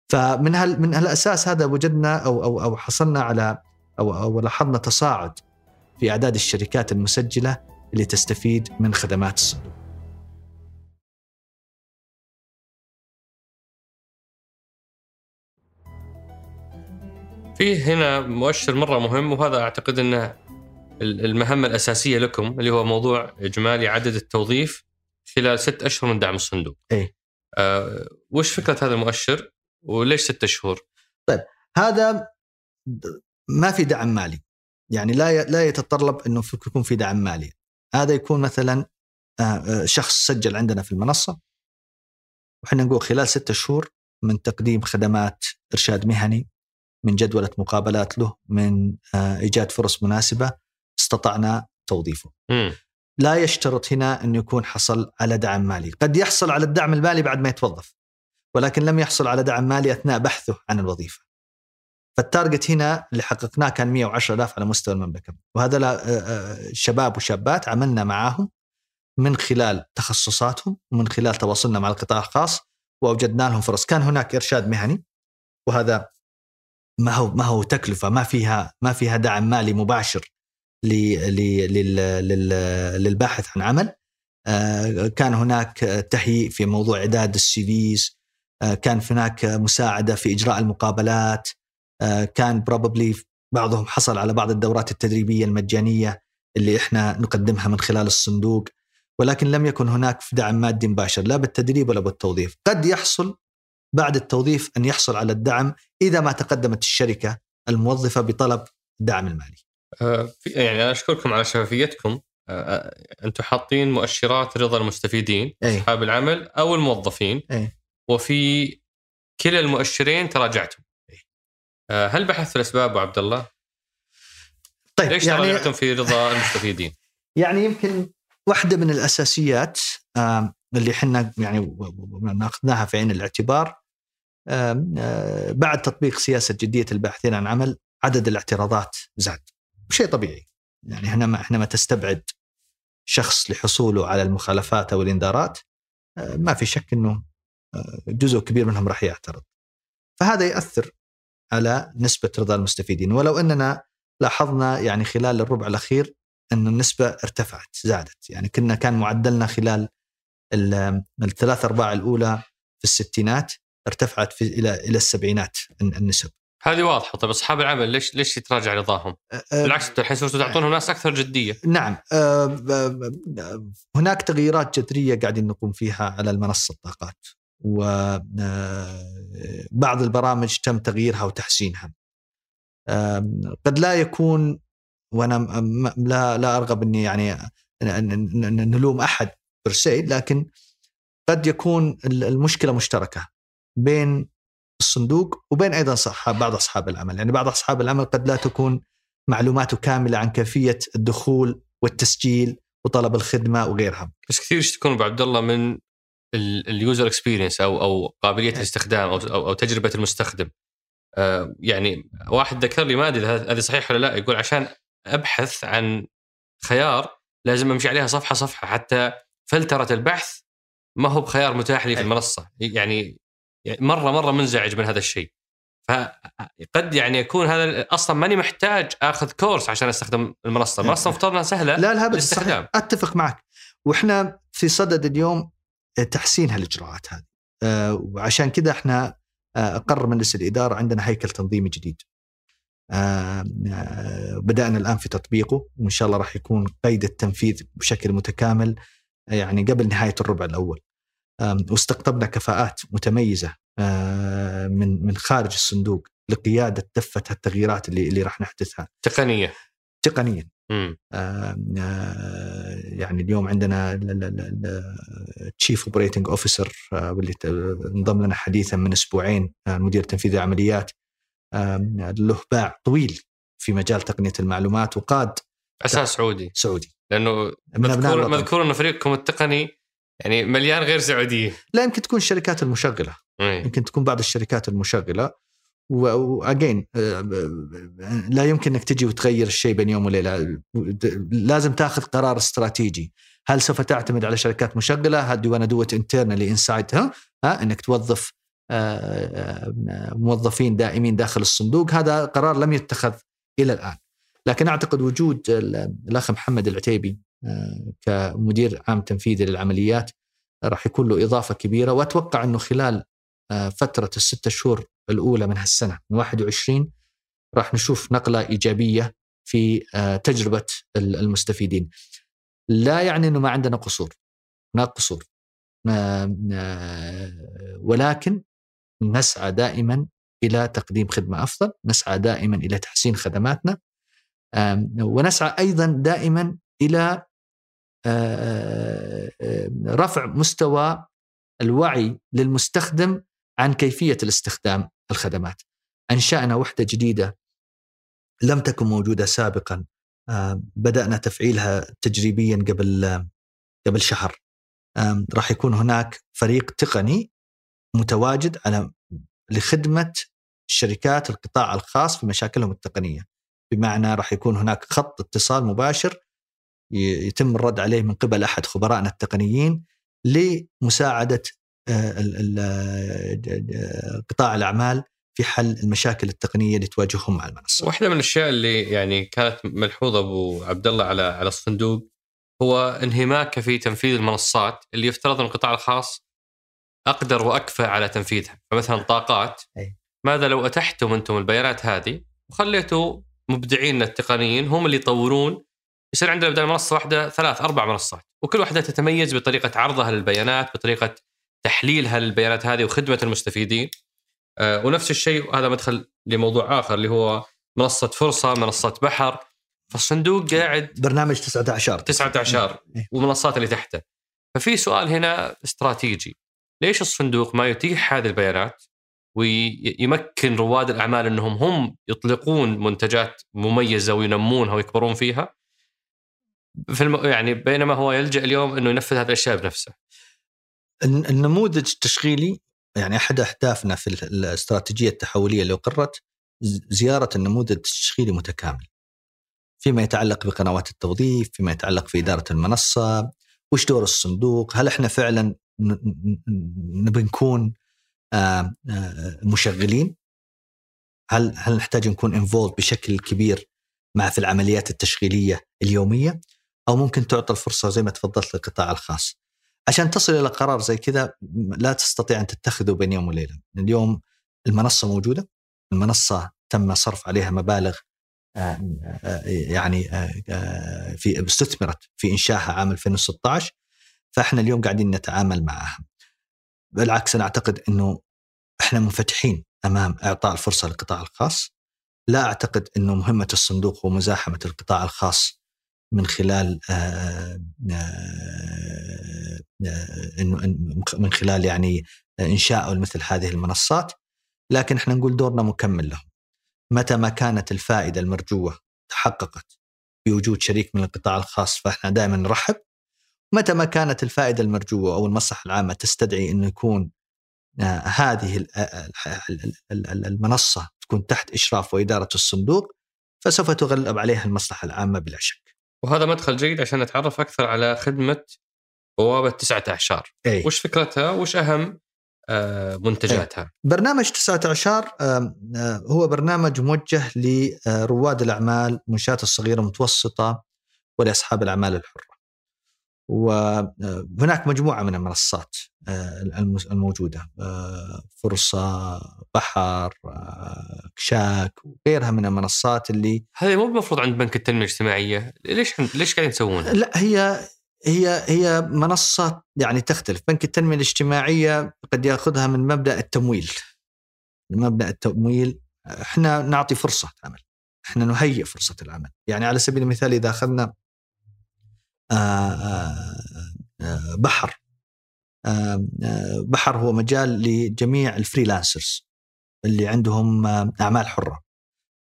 فمن هال من هالأساس هذا وجدنا أو أو أو حصلنا على أو أو لاحظنا تصاعد في أعداد الشركات المسجلة اللي تستفيد من خدمات الصندوق. في هنا مؤشر مرة مهم وهذا أعتقد إنه المهمة الأساسية لكم اللي هو موضوع إجمالي عدد التوظيف خلال ست أشهر من دعم الصندوق. إي. آه وش فكرة هذا المؤشر؟ وليش ستة شهور؟ طيب هذا ما في دعم مالي. يعني لا لا يتطلب إنه يكون في دعم مالي. هذا يكون مثلا آه، آه، شخص سجل عندنا في المنصة. وحنا نقول خلال ستة شهور من تقديم خدمات إرشاد مهني من جدولة مقابلات له من آه، إيجاد فرص مناسبة استطعنا توظيفه. م. لا يشترط هنا انه يكون حصل على دعم مالي، قد يحصل على الدعم المالي بعد ما يتوظف. ولكن لم يحصل على دعم مالي أثناء بحثه عن الوظيفة. فالتارجت هنا اللي حققناه كان 110 ألاف على مستوى المملكة وهذا آه، آه، شباب وشابات عملنا معاهم من خلال تخصصاتهم ومن خلال تواصلنا مع القطاع الخاص وأوجدنا لهم فرص كان هناك إرشاد مهني وهذا ما هو ما هو تكلفة ما فيها ما فيها دعم مالي مباشر للباحث عن عمل. آه، كان هناك تهيئ في موضوع إعداد ال CVs آه، كان هناك مساعدة في إجراء المقابلات. آه، كان probably بعضهم حصل على بعض الدورات التدريبية المجانية اللي إحنا نقدمها من خلال الصندوق. ولكن لم يكن هناك دعم مادي مباشر لا بالتدريب ولا بالتوظيف. قد يحصل بعد التوظيف أن يحصل على الدعم إذا ما تقدمت الشركة الموظفة بطلب الدعم المالي. آه، يعني أنا أشكركم على شفافيتكم أنتم حاطين مؤشرات رضا المستفيدين أي. أصحاب العمل أو الموظفين أي. وفي كلا المؤشرين تراجعتم آه، هل بحثت الأسباب أبو عبد الله؟ طيب ليش يعني تراجعتم في رضا المستفيدين؟ يعني يمكن واحدة من الأساسيات اللي إحنا يعني اخذناها في عين الاعتبار بعد تطبيق سياسة جدية الباحثين عن عمل عدد الاعتراضات زاد. شيء طبيعي. يعني إحنا ما إحنا ما تستبعد شخص لحصوله على المخالفات أو الإنذارات آه، ما في شك إنه جزء كبير منهم راح يعترض. فهذا ياثر على نسبة رضا المستفيدين. ولو أننا لاحظنا يعني خلال الربع الأخير أن النسبة ارتفعت زادت. يعني كنا كان معدلنا خلال الثلاث أرباع الأولى في الستينات ارتفعت في إلى إلى السبعينات النسب. هذه واضحة. طيب أصحاب العمل ليش ليش يتراجع رضاهم؟ بالعكس أنتم الحين صرتوا تعطونهم ناس أكثر جدية. نعم. هناك تغييرات جذرية قاعدين نقوم فيها على المنصة الطاقات. وبعض البرامج تم تغييرها وتحسينها. قد لا يكون وأنا لا لا أرغب إني يعني نلوم أحد برسي لكن قد يكون المشكلة مشتركة. بين الصندوق وبين أيضا صحاب بعض أصحاب العمل، يعني بعض أصحاب العمل قد لا تكون معلوماته كاملة عن كيفية الدخول والتسجيل وطلب الخدمة وغيرها. بس كثير يشتكون ابو عبد الله من ال user experience أو أو قابلية إيه. الاستخدام أو أو, تجربة المستخدم. آه يعني واحد ذكر لي ما أدري هذه صحيح ولا لا يقول عشان أبحث عن خيار لازم أمشي عليها صفحة صفحة حتى فلترة البحث ما هو بخيار متاح لي في أي. المنصة يعني يعني مرة مرة منزعج من هذا الشيء. فقد يعني يكون هذا أصلا ماني محتاج آخذ كورس عشان أستخدم المنصة، المنصه مفترض إنها سهلة لا لا بالاستخدام. أتفق معك. وإحنا في صدد اليوم تحسين هالإجراءات هذه. آه، وعشان كذا إحنا آه، قرر مجلس الإدارة عندنا هيكل تنظيمي جديد. آه، آه، بدأنا الآن في تطبيقه وإن شاء الله راح يكون قيد التنفيذ بشكل متكامل آه، يعني قبل نهاية الربع الأول. واستقطبنا كفاءات متميزة آه، من من خارج الصندوق لقيادة دفه التغييرات اللي اللي راح نحدثها. تقنيه تقنيا. آه، يعني اليوم عندنا chief operating officer واللي انضم لنا حديثا من أسبوعين آه، مدير تنفيذي عمليات آم، له باع طويل في مجال تقنية المعلومات وقاد أساس سعودي. سعودي. لأنه مذكور. مذكور انه فريقكم التقني يعني مليان غير سعوديين. لا يمكن تكون الشركات المشغلة. إيه. يمكن تكون بعض الشركات المشغلة. واجين لا يمكن إنك تجي وتغير الشيء بين يوم وليلة. لازم تاخذ قرار استراتيجي. هل سوف تعتمد على شركات مشغلة؟ هل do أنا do it internally inside ها؟ إنك توظف آه، آه، موظفين دائمين داخل الصندوق. هذا قرار لم يتخذ إلى الآن. لكن أعتقد وجود ال- الأخ محمد العتيبي آه، كمدير عام تنفيذي للعمليات راح يكون له إضافة كبيرة وأتوقع إنه خلال آه، فترة الستة شهور الأولى من هالسنة من 21 راح نشوف نقلة إيجابية في آه، تجربة ال- المستفيدين. لا يعني إنه ما عندنا قصور، هناك قصور. آه، ولكن نسعى دائما إلى تقديم خدمة أفضل، نسعى دائما إلى تحسين خدماتنا ونسعى أيضا دائما إلى رفع مستوى الوعي للمستخدم عن كيفية الاستخدام الخدمات. انشانا وحدة جديدة لم تكن موجودة سابقا آه، بدأنا تفعيلها تجريبيا قبل آه، قبل شهر. راح يكون هناك فريق تقني متواجد على لخدمة شركات القطاع الخاص في مشاكلهم التقنية. بمعنى راح يكون هناك خط اتصال مباشر يتم الرد عليه من قبل أحد خبرائنا التقنيين لمساعدة آه، آه، قطاع الأعمال في حل المشاكل التقنية اللي تواجههم مع المنصة. واحدة من الأشياء اللي يعني كانت ملحوظة أبو عبد الله على على الصندوق هو انهماكه في تنفيذ المنصات اللي يفترض أن القطاع الخاص أقدر واكفى على تنفيذها، فمثلا طاقات. ماذا لو أتحتم أنتم البيانات هذه وخليتوا مبدعين التقنيين هم اللي يطورون يصير عندنا بدل منصة واحدة ثلاث أربع منصات. وكل واحدة تتميز بطريقة عرضها للبيانات بطريقة تحليلها للبيانات هذه وخدمة المستفيدين. آه، ونفس الشيء هذا مدخل لموضوع آخر اللي هو منصة فرصة منصة بحر. فالصندوق قاعد برنامج 19 19 إيه. ومنصات اللي تحته. ففي سؤال هنا استراتيجي. ليش الصندوق ما يتيح هذه البيانات ويمكن رواد الأعمال إنهم هم يطلقون منتجات مميزة وينمونها ويكبرون فيها؟ في الم... يعني بينما هو يلجأ اليوم إنه ينفذ هذه الأشياء بنفسه الن- النموذج التشغيلي يعني أحد أهدافنا في ال- الاستراتيجية التحولية اللي أقرت زيارة النموذج التشغيلي متكامل. فيما يتعلق بقنوات التوظيف، فيما يتعلق في إدارة المنصة، وش دور الصندوق؟ هل إحنا فعلا نبي نكون آه، آه، مشغلين؟ هل هل نحتاج نكون انفولد بشكل كبير مع في العمليات التشغيلية اليومية؟ أو ممكن تعطى الفرصة زي ما تفضلت للقطاع الخاص. عشان تصل إلى قرار زي كذا لا تستطيع أن تتخذه بين يوم وليلة، اليوم المنصة موجودة، المنصة تم صرف عليها مبالغ آه، آه، يعني آه، في استثمرت في انشائها عام 2016 فإحنا اليوم قاعدين نتعامل معها. بالعكس أنا أعتقد إنه إحنا منفتحين أمام إعطاء الفرصة للقطاع الخاص. لا أعتقد إنه مهمة الصندوق هو مزاحمه القطاع الخاص من خلال آه، آه، آه، من خلال يعني إنشاء مثل هذه المنصات لكن إحنا نقول دورنا مكمل لهم متى ما كانت الفائدة المرجوة تحققت بوجود شريك من القطاع الخاص فإحنا دائما نرحب متى ما كانت الفائدة المرجوة أو المصلحة العامة تستدعي انه يكون هذه ال- ال- ال- ال- المنصة تكون تحت إشراف وإدارة الصندوق فسوف تغلب عليها المصلحة العامة بلا شك. وهذا مدخل جيد عشان نتعرف أكثر على خدمة بوابة تسعة أعشار. أي. وش فكرتها؟ وش أهم آه، منتجاتها؟ برنامج تسعة آم، آه، هو برنامج موجه لرواد الأعمال المنشآت الصغيرة المتوسطة ولأصحاب الأعمال الحرة. وهناك مجموعة من المنصات آه، الموجودة آه، فرصة بحر آه، كشاك وغيرها من المنصات اللي هذه مو المفروض عند بنك التنمية الاجتماعية ليش ليش قاعدين تسوونها؟ لا هي هي هي منصة يعني تختلف. بنك التنمية الاجتماعية قد يأخذها من مبدأ التمويل. مبدأ التمويل إحنا نعطي فرصة عمل. إحنا نهيئ فرصة العمل. يعني على سبيل المثال إذا أخذنا بحر آه، آه، بحر هو مجال لجميع ال freelancers اللي عندهم آه، أعمال حرة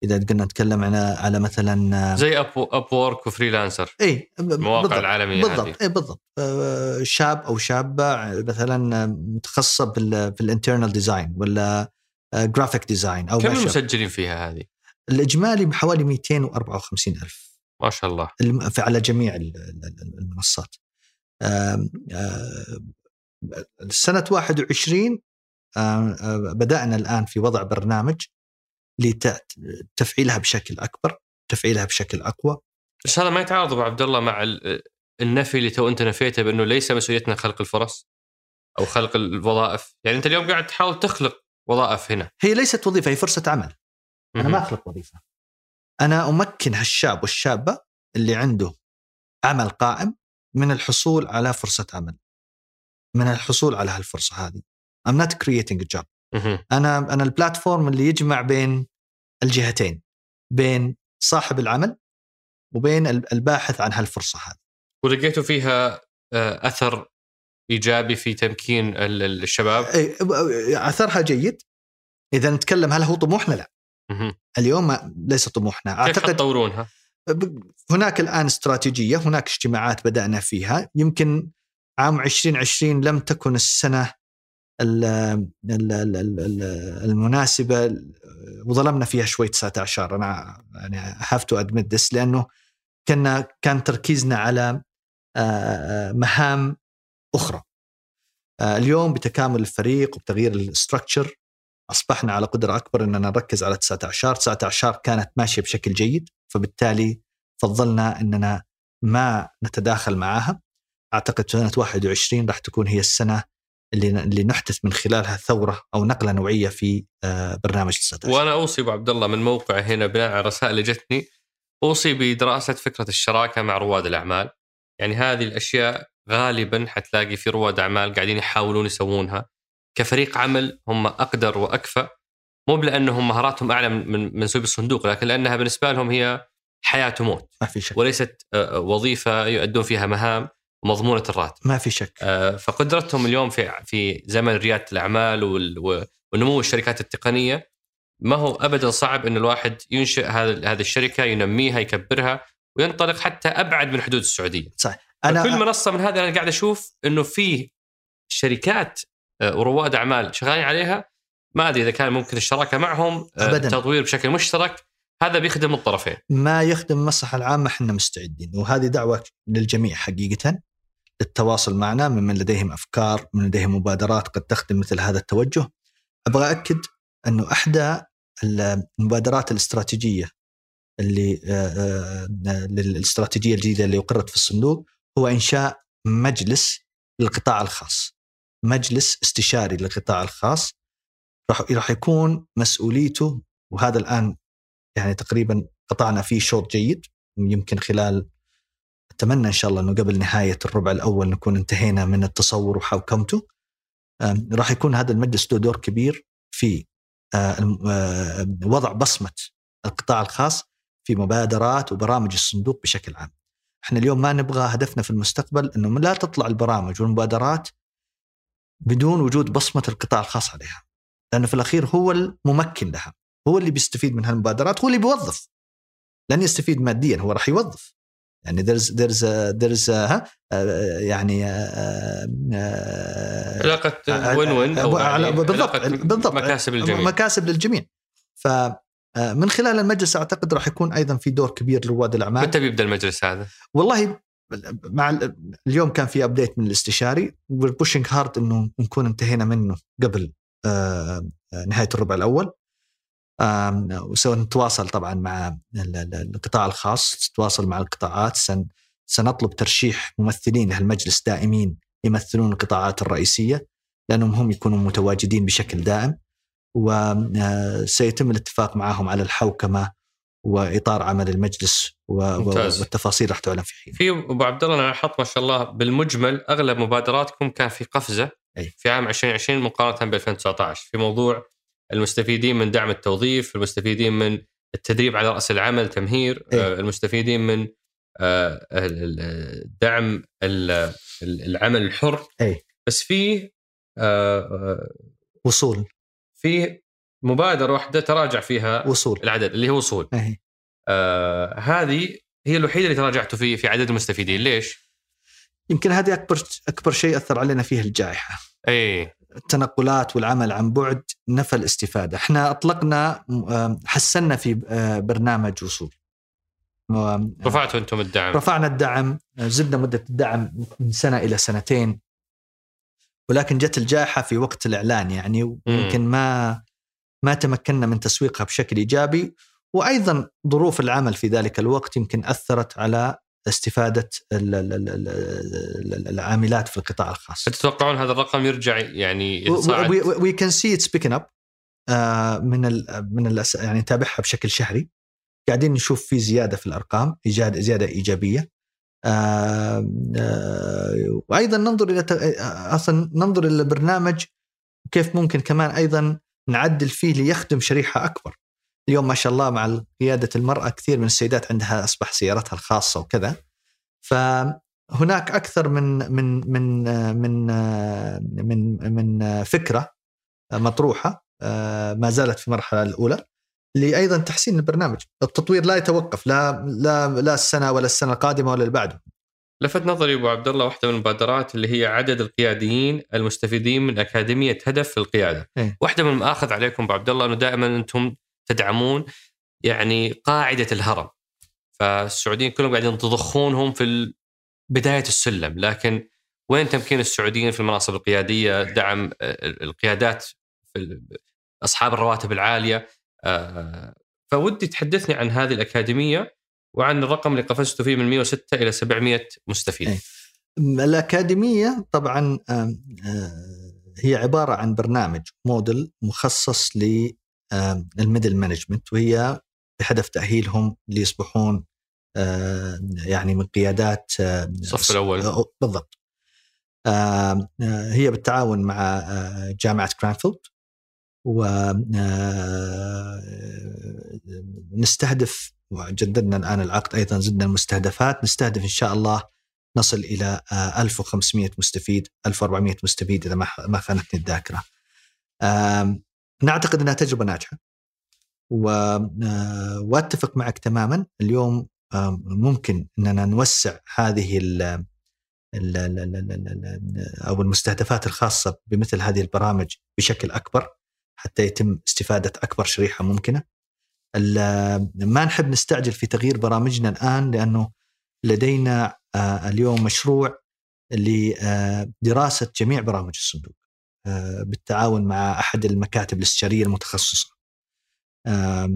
إذا قلنا نتكلم على على مثلا آه، زي أب Upwork و Freelancer إي المواقع بالضبط. العالمية بالضبط هذه إي بالضبط آه، شاب أو شابة مثلا متخصصة بال بال internal design ولا graphic design أو كم. المسجلين فيها هذه؟ الإجمالي بحوالي 254 ألف ما شاء الله. على جميع ال- ال- المنصات. سنة 21 آم، آم، بدأنا الآن في وضع برنامج لتفعيلها بشكل أكبر تفعيلها بشكل أقوى. بس هذا ما يتعارض أبو عبد الله مع ال- النفي اللي تو أنت نفيته بأنه ليس مسؤوليتنا خلق الفرص أو خلق الوظائف، يعني أنت اليوم قاعد تحاول تخلق وظائف هنا. هي ليست وظيفة هي فرصة عمل. مهم. ما أخلق وظيفة. أنا أمكن هالشاب والشابة اللي عنده عمل قائم من الحصول على فرصة عمل من الحصول على هالفرصة هذه. I'm not creating a job. أنا أنا البلاتفورم اللي يجمع بين الجهتين بين صاحب العمل وبين ال- الباحث عن هالفرصة هذه. ولقيتوا فيها آه، أثر إيجابي في تمكين ال- ال- الشباب؟ إيه، أثرها جيد. إذا نتكلم هل هو طموحنا لا. اليوم ليس طموحنا. كيف أعتقد حتطورونها؟ هناك الآن استراتيجية هناك اجتماعات بدأنا فيها. يمكن عام 2020 لم تكن السنة ال- ال- ال- ال- ال- المناسبة. وظلمنا فيها شوي 19 أنا يعني have to admit this لأنه كنا كان تركيزنا على آه، مهام أخرى. آه، اليوم بتكامل الفريق وبتغيير الاستراكشر أصبحنا على قدره أكبر إننا نركز على 19 19 كانت ماشية بشكل جيد فبالتالي فضلنا إننا ما نتداخل معها. أعتقد سنة 21 راح تكون هي السنة اللي اللي نحدث من خلالها ثورة أو نقلة نوعية في آه، برنامج 19 وأنا أوصي أبو عبد الله من موقع هنا بناء على الرسائل اللي جتني أوصي بدراسة فكرة الشراكة مع رواد الأعمال. يعني هذه الأشياء غالبا حتلاقي في رواد أعمال قاعدين يحاولون يسوونها. كفريق عمل هم أقدر واكفى مو لانهم مهاراتهم أعلى من من منسوب الصندوق لكن لأنها بالنسبة لهم هي حياة وموت ما في شك. وليست آه، وظيفة يؤدون فيها مهام مضمونة الراتب. ما في شك. آه، فقدرتهم اليوم في في زمن ريادة الأعمال ونمو الشركات التقنية ما هو ابدا صعب إن الواحد ينشئ هذا هذه الشركة ينميها يكبرها وينطلق حتى أبعد من حدود السعودية. أنا كل منصة من هذه أنا قاعد أشوف إنه في شركات آه، ورواد أعمال شغالين عليها. ما أدري إذا كان ممكن الشراكة معهم آه، أبداً. تطوير بشكل مشترك. هذا بيخدم الطرفين. ما يخدم المصلحه العامة إحنا مستعدين. وهذه دعوة للجميع حقيقة للتواصل معنا ممن لديهم أفكار من لديهم مبادرات قد تخدم مثل هذا التوجه. أبغى أكد أنه احدى المبادرات الاستراتيجية اللي آه، آه، للاستراتيجية الجديدة اللي أقرت في الصندوق هو إنشاء مجلس للقطاع الخاص. مجلس استشاري للقطاع الخاص راح راح يكون مسؤوليته وهذا الآن يعني تقريبا قطعنا فيه شوط جيد يمكن خلال أتمنى إن شاء الله إنه قبل نهاية الربع الأول نكون انتهينا من التصور وحوكمته راح يكون هذا المجلس له دور كبير في آه، آه، وضع بصمة القطاع الخاص في مبادرات وبرامج الصندوق بشكل عام. إحنا اليوم ما نبغى هدفنا في المستقبل إنه لا تطلع البرامج والمبادرات بدون وجود بصمة القطاع الخاص عليها. لأنه في الأخير هو الممكن لها، هو اللي بيستفيد من هالمبادرات، هو اللي بيوظف. لن يستفيد ماديا هو راح يوظف. يعني there's there's a, there's a, آه، يعني آه، آه، علاقة آه، وين وين آه، يعني بالضبط علاقة بالضبط مكاسب للجميع. مكاسب للجميع ف من خلال المجلس أعتقد راح يكون أيضا في دور كبير لرواد الأعمال متى بيبدأ المجلس هذا؟ والله مع ال- اليوم كان في update من الاستشاري. pushing hard إنه نكون انتهينا منه قبل آه، آه، نهاية الربع الأول. وسنتواصل طبعا مع ال- ال- القطاع الخاص نتواصل مع القطاعات. سن سنطلب ترشيح ممثلين لهالمجلس دائمين يمثلون القطاعات الرئيسية لأنهم هم يكونوا متواجدين بشكل دائم. وسيتم الاتفاق معهم على الحوكمة وإطار عمل المجلس ممتاز. والتفاصيل راح تعلن في حين في أبو عبد الله أنا لاحظت ما شاء الله بالمجمل أغلب مبادراتكم كان في قفزة أي. في عام 2020 مقارنة ب 2019 في موضوع المستفيدين من دعم التوظيف، المستفيدين من التدريب على رأس العمل، تمهير، أي. آه، المستفيدين من آه، دعم ال- ال- العمل الحر أي. بس في آه، وصول في مبادرة واحدة تراجع فيها وصول العدد اللي هو وصول أي. آه هذه هي الوحيدة اللي تراجعتوا في في عدد المستفيدين. ليش؟ يمكن هذه أكبر أكبر شيء أثر علينا فيه الجائحة. اي التنقلات والعمل عن بعد نفى الاستفادة، إحنا أطلقنا آم، حسنا في آه، برنامج وصول. آم، رفعتوا أنتم الدعم. رفعنا الدعم زدنا مدة الدعم من سنة إلى سنتين. ولكن جت الجائحة في وقت الإعلان يعني ويمكن ما ما تمكنا من تسويقها بشكل إيجابي. وأيضا ظروف العمل في ذلك الوقت يمكن أثرت على استفادة ال- ال- ال- ال- العاملات في القطاع الخاص. تتوقعون هذا الرقم يرجع يعني؟ we can see it's picking up من ال من ال يعني نتابعها بشكل شهري قاعدين نشوف في زيادة في الأرقام زيادة إيجابية آه، آه، وأيضا ننظر إلى آه، أصلا ننظر إلى البرنامج كيف ممكن كمان أيضا نعدل فيه ليخدم شريحة أكبر اليوم ما شاء الله مع قيادة المرأة كثير من السيدات عندها أصبح سيارتها الخاصة وكذا فهناك أكثر من من من من من من فكرة مطروحة آه، ما زالت في المرحلة الأولى لايضا تحسين البرنامج، التطوير لا يتوقف لا لا لا السنة ولا السنة القادمة ولا اللي بعده. لفت نظري أبو عبد الله واحدة من المبادرات اللي هي عدد القياديين المستفيدين من أكاديمية هدف في القيادة. إيه. واحدة من المآخذ عليكم أبو عبد الله أنه دائما أنتم تدعمون يعني قاعدة الهرم. فالسعوديين كلهم قاعدين تضخونهم في بداية السلم لكن وين تمكين السعوديين في المناصب القيادية دعم القيادات أصحاب الرواتب العالية آه، فودي تحدثني عن هذه الأكاديمية وعن الرقم اللي قفزتوا فيه من 106 إلى 700 مستفيد. إيه. الأكاديمية طبعا آه، هي عبارة عن برنامج موديل مخصص لل middle management وهي بهدف تأهيلهم ليصبحون يعني من قيادات الصف الأول. آه، بالضبط آه، هي بالتعاون مع آه، جامعة كرانفيلد و آه، نستهدف وجددنا الآن العقد أيضا زدنا المستهدفات نستهدف إن شاء الله نصل إلى آه، 1500 مستفيد 1400 مستفيد إذا ما ما خانتني الذاكرة. نعتقد إنها تجربة ناجحة. آه، وأتفق معك تماما. اليوم آم، ممكن إننا نوسع هذه ال ال- ال- ال- أو المستهدفات الخاصة بمثل هذه البرامج بشكل أكبر حتى يتم استفادة أكبر شريحة ممكنة. ما نحب نستعجل في تغيير برامجنا الآن لأنه لدينا آه، اليوم مشروع لدراسه جميع برامج الصندوق. آه، بالتعاون مع أحد المكاتب الاستشارية المتخصصة. آه،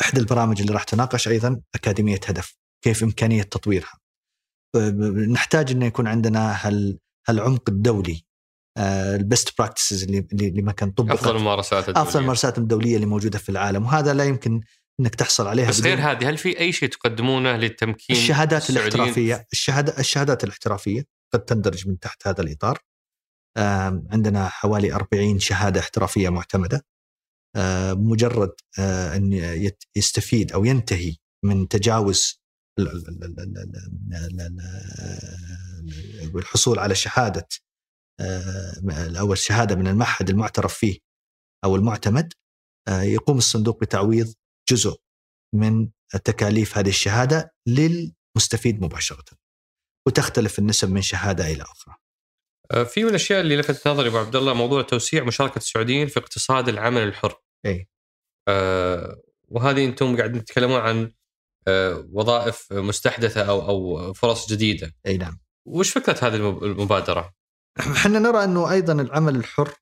إحدى البرامج اللي راح تناقش أيضا أكاديمية هدف كيف إمكانية تطويرها. نحتاج إنه يكون عندنا هال هالعمق الدولي البست براكتسز اللي اللي ما كان طبقت أفضل الممارسات الدولية. أفضل الممارسات الدولية اللي موجودة في العالم وهذا لا يمكن إنك تحصل عليها بس غير هذه هل في أي شيء تقدمونه للتمكين الشهادات؟ الاحترافية الشهادات الاحترافية قد تندرج من تحت هذا الإطار عندنا حوالي 40 شهادة احترافية معتمدة مجرد أن يستفيد أو ينتهي من تجاوز الحصول على شهادة أو الشهادة من المعهد المعترف فيه أو المعتمد يقوم الصندوق بتعويض جزء من تكاليف هذه الشهادة للمستفيد مباشرة وتختلف النسب من شهادة إلى أخرى. آه، في من الأشياء اللي لفتت نظري أبو عبد الله موضوع توسيع مشاركة السعوديين في اقتصاد العمل الحر. إي آه وهذه أنتم قاعدين تتكلمون عن آه وظائف مستحدثة أو أو فرص جديدة. إي نعم. وش فكرة هذه المب- المبادرة؟ إحنا نرى أنه أيضا العمل الحر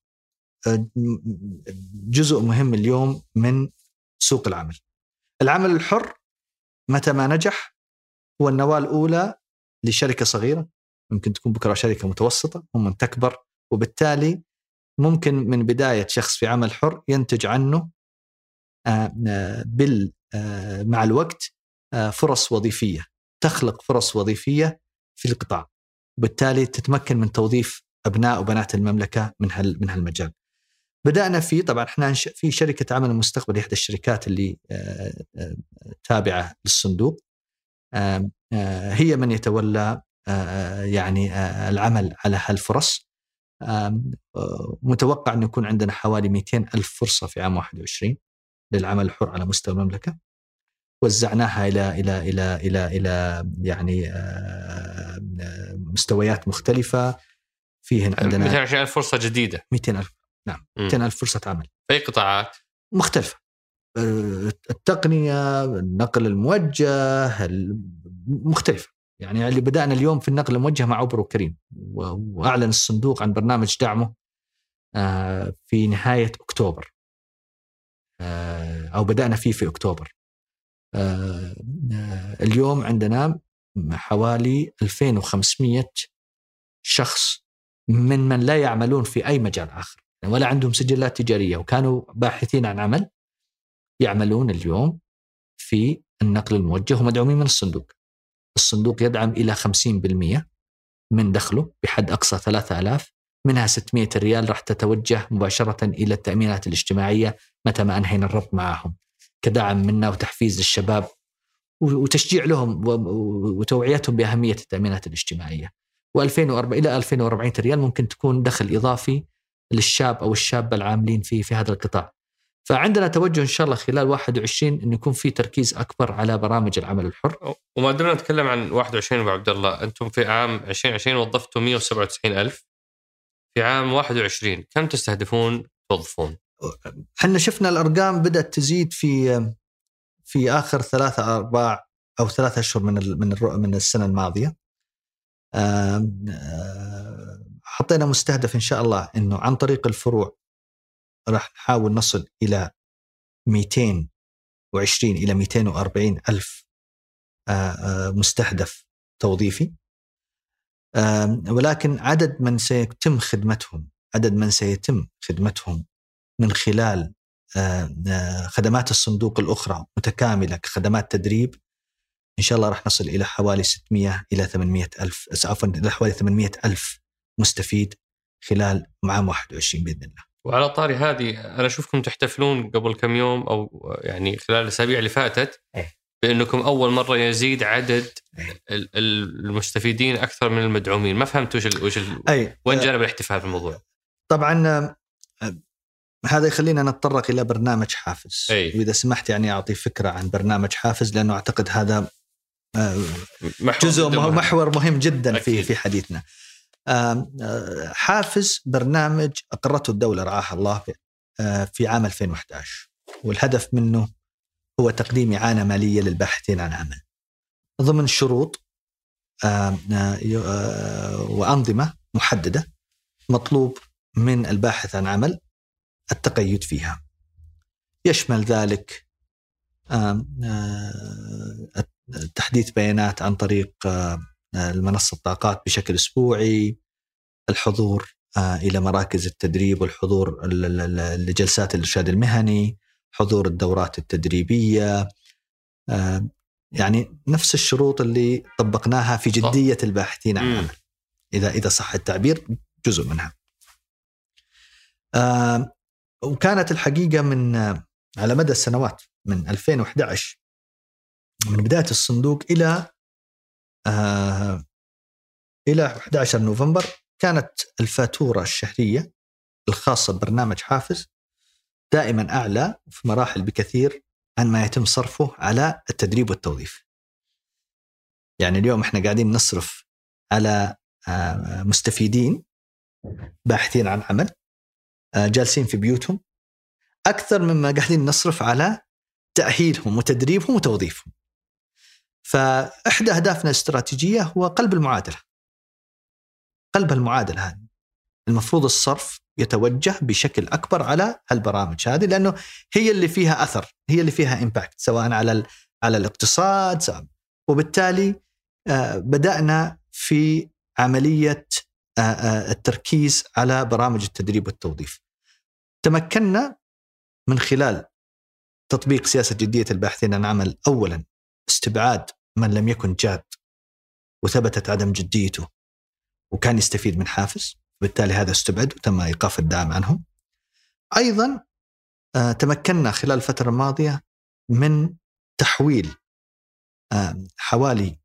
آه، جزء مهم اليوم من سوق العمل. العمل الحر متى ما نجح هو النواة الأولى لشركة صغيرة ممكن تكون بكره شركه متوسطه ثم تكبر وبالتالي ممكن من بداية شخص في عمل حر ينتج عنه آه، آه، بال آه، مع الوقت فرص وظيفية تخلق فرص وظيفية في القطاع وبالتالي تتمكن من توظيف أبناء وبنات المملكة من هال من هالمجال. بدأنا فيه طبعا إحنا في شركة عمل المستقبل إحدى الشركات اللي تابعة للصندوق هي من يتولى يعني آه، العمل على هالفرص. آه، متوقع أن يكون عندنا حوالي 200 ألف فرصة في عام 21 للعمل الحر على مستوى المملكة. وزعناها إلى إلى إلى إلى إلى يعني آه، مستويات مختلفة. فيهن عندنا 220 ألف فرصة جديدة. 200 ألف نعم مم. 200 ألف فرصة عمل. في أي قطاعات؟ مختلفة. التقنية النقل الموجه ال- مختلفة. يعني اللي بدأنا اليوم في النقل الموجه مع عبر وكريم وأعلن الصندوق عن برنامج دعمه آه، في نهاية أكتوبر. آه، أو بدأنا فيه في أكتوبر. آه، اليوم عندنا حوالي 2500 شخص من من لا يعملون في أي مجال آخر. ولا عندهم سجلات تجارية وكانوا باحثين عن عمل يعملون اليوم في النقل الموجه ومدعومين من الصندوق. الصندوق يدعم إلى 50% من دخله بحد أقصى 3000 منها 600 ريال راح تتوجه مباشرة إلى التأمينات الاجتماعية متى ما أنهينا الربط معهم. كدعم منا وتحفيز للشباب وتشجيع لهم وتوعيتهم بأهمية التأمينات الاجتماعية. و2004 إلى 2400 ريال ممكن تكون دخل إضافي للشاب أو الشابة العاملين في في هذا القطاع. فعندنا توجه إن شاء الله خلال 21 انه يكون في تركيز أكبر على برامج العمل الحر. وما دمنا نتكلم عن 21 أبو عبد الله أنتم في عام 2020 وظفتوا 197 ألف. في عام 21 كم تستهدفون توظفون؟ إحنا شفنا الأرقام بدأت تزيد في في آخر ثلاثة أرباع أو ثلاثة أشهر من ال من من السنة الماضية. حطينا مستهدف إن شاء الله إنه عن طريق الفروع راح نحاول نصل إلى 220 إلى 240 ألف آه، آه، مستهدف توظيفي. ولكن عدد من سيتم خدمتهم عدد من سيتم خدمتهم من خلال آه، خدمات الصندوق الأخرى متكاملة كخدمات تدريب إن شاء الله راح نصل إلى حوالي 600 إلى 800 ألف عفوا إلى حوالي 800 ألف مستفيد خلال عام 21 بإذن الله. وعلى طاري هذه أنا أشوفكم تحتفلون قبل كم يوم أو يعني خلال الأسابيع اللي فاتت إيه. بأنكم أول مرة يزيد عدد إيه. ال- ال- المستفيدين أكثر من المدعومين، ما فهمت وش ال وش ال أي وين جانب الاحتفال في الموضوع؟ طبعا آه، هذا يخلينا نتطرق إلى برنامج حافز أي. وإذا سمحت يعني أعطي فكرة عن برنامج حافز لأنه أعتقد هذا آه، محور جزء. محور مهم جدا في أكيد. في حديثنا. آه، حافز برنامج اقرته الدولة رعاها الله آه، في عام 2011 والهدف منه هو تقديم إعانة مالية للباحثين عن عمل. ضمن شروط آه، آه، وأنظمة محددة مطلوب من الباحث عن عمل التقيد فيها. يشمل ذلك آه، تحديث بيانات عن طريق آه، المنصة طاقات بشكل أسبوعي الحضور آه، إلى مراكز التدريب والحضور لجلسات الإرشاد المهني حضور الدورات التدريبية آه، يعني نفس الشروط اللي طبقناها في جدية الباحثين عن مم. عمل إذا إذا صح التعبير جزء منها آه، وكانت الحقيقة من آه، على مدى السنوات من 2011 من بداية الصندوق إلى آه إلى 11 نوفمبر كانت الفاتورة الشهرية الخاصة ببرنامج حافز دائما أعلى في مراحل بكثير عن ما يتم صرفه على التدريب والتوظيف يعني اليوم إحنا قاعدين نصرف على آه، مستفيدين باحثين عن عمل آه، جالسين في بيوتهم أكثر مما قاعدين نصرف على تأهيلهم وتدريبهم وتوظيفهم. فإحدى أهدافنا الاستراتيجية هو قلب المعادلة. قلب المعادلة هذه. المفروض الصرف يتوجه بشكل أكبر على هالبرامج هذه لأنه هي اللي فيها أثر، هي اللي فيها امباكت سواء على على الاقتصاد سواء وبالتالي آه، بدأنا في عملية آه، آه، التركيز على برامج التدريب والتوظيف. تمكنا من خلال تطبيق سياسة جدية الباحثين عن عمل اولا استبعاد من لم يكن جاد وثبتت عدم جديته وكان يستفيد من حافز وبالتالي هذا استبعد وتم إيقاف الدعم عنهم. أيضا تمكنا خلال الفترة الماضية من تحويل حوالي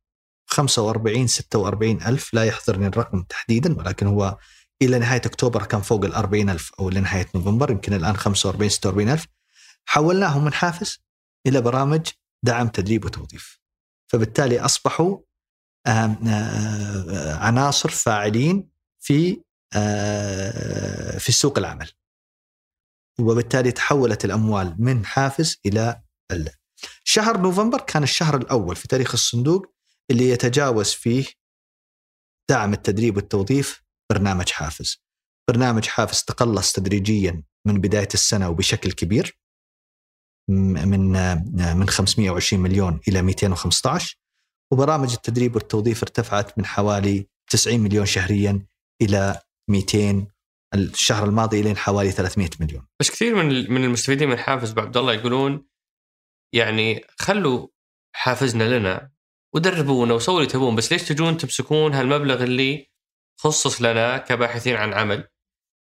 45 46 ألف لا يحضرني الرقم تحديدا ولكن هو إلى نهاية أكتوبر كان فوق ال 40 ألف أو لنهاية نوفمبر يمكن الآن 45 46 ألف حولناهم من حافز إلى برامج دعم تدريب وتوظيف. فبالتالي أصبحوا عناصر فاعلين في في سوق العمل. وبالتالي تحولت الأموال من حافز إلى شهر نوفمبر كان الشهر الأول في تاريخ الصندوق اللي يتجاوز فيه دعم التدريب والتوظيف برنامج حافز. برنامج حافز تقلص تدريجيا من بداية السنة وبشكل كبير. من من 520 مليون إلى 215 وبرامج التدريب والتوظيف ارتفعت من حوالي 90 مليون شهريا إلى 200 الشهر الماضي إلى حوالي 300 مليون. بس كثير من من المستفيدين من حافز عبد الله يقولون يعني خلوا حافزنا لنا ودربونا وسووا اللي تبون بس ليش تجون تمسكون هالمبلغ اللي خصص لنا كباحثين عن عمل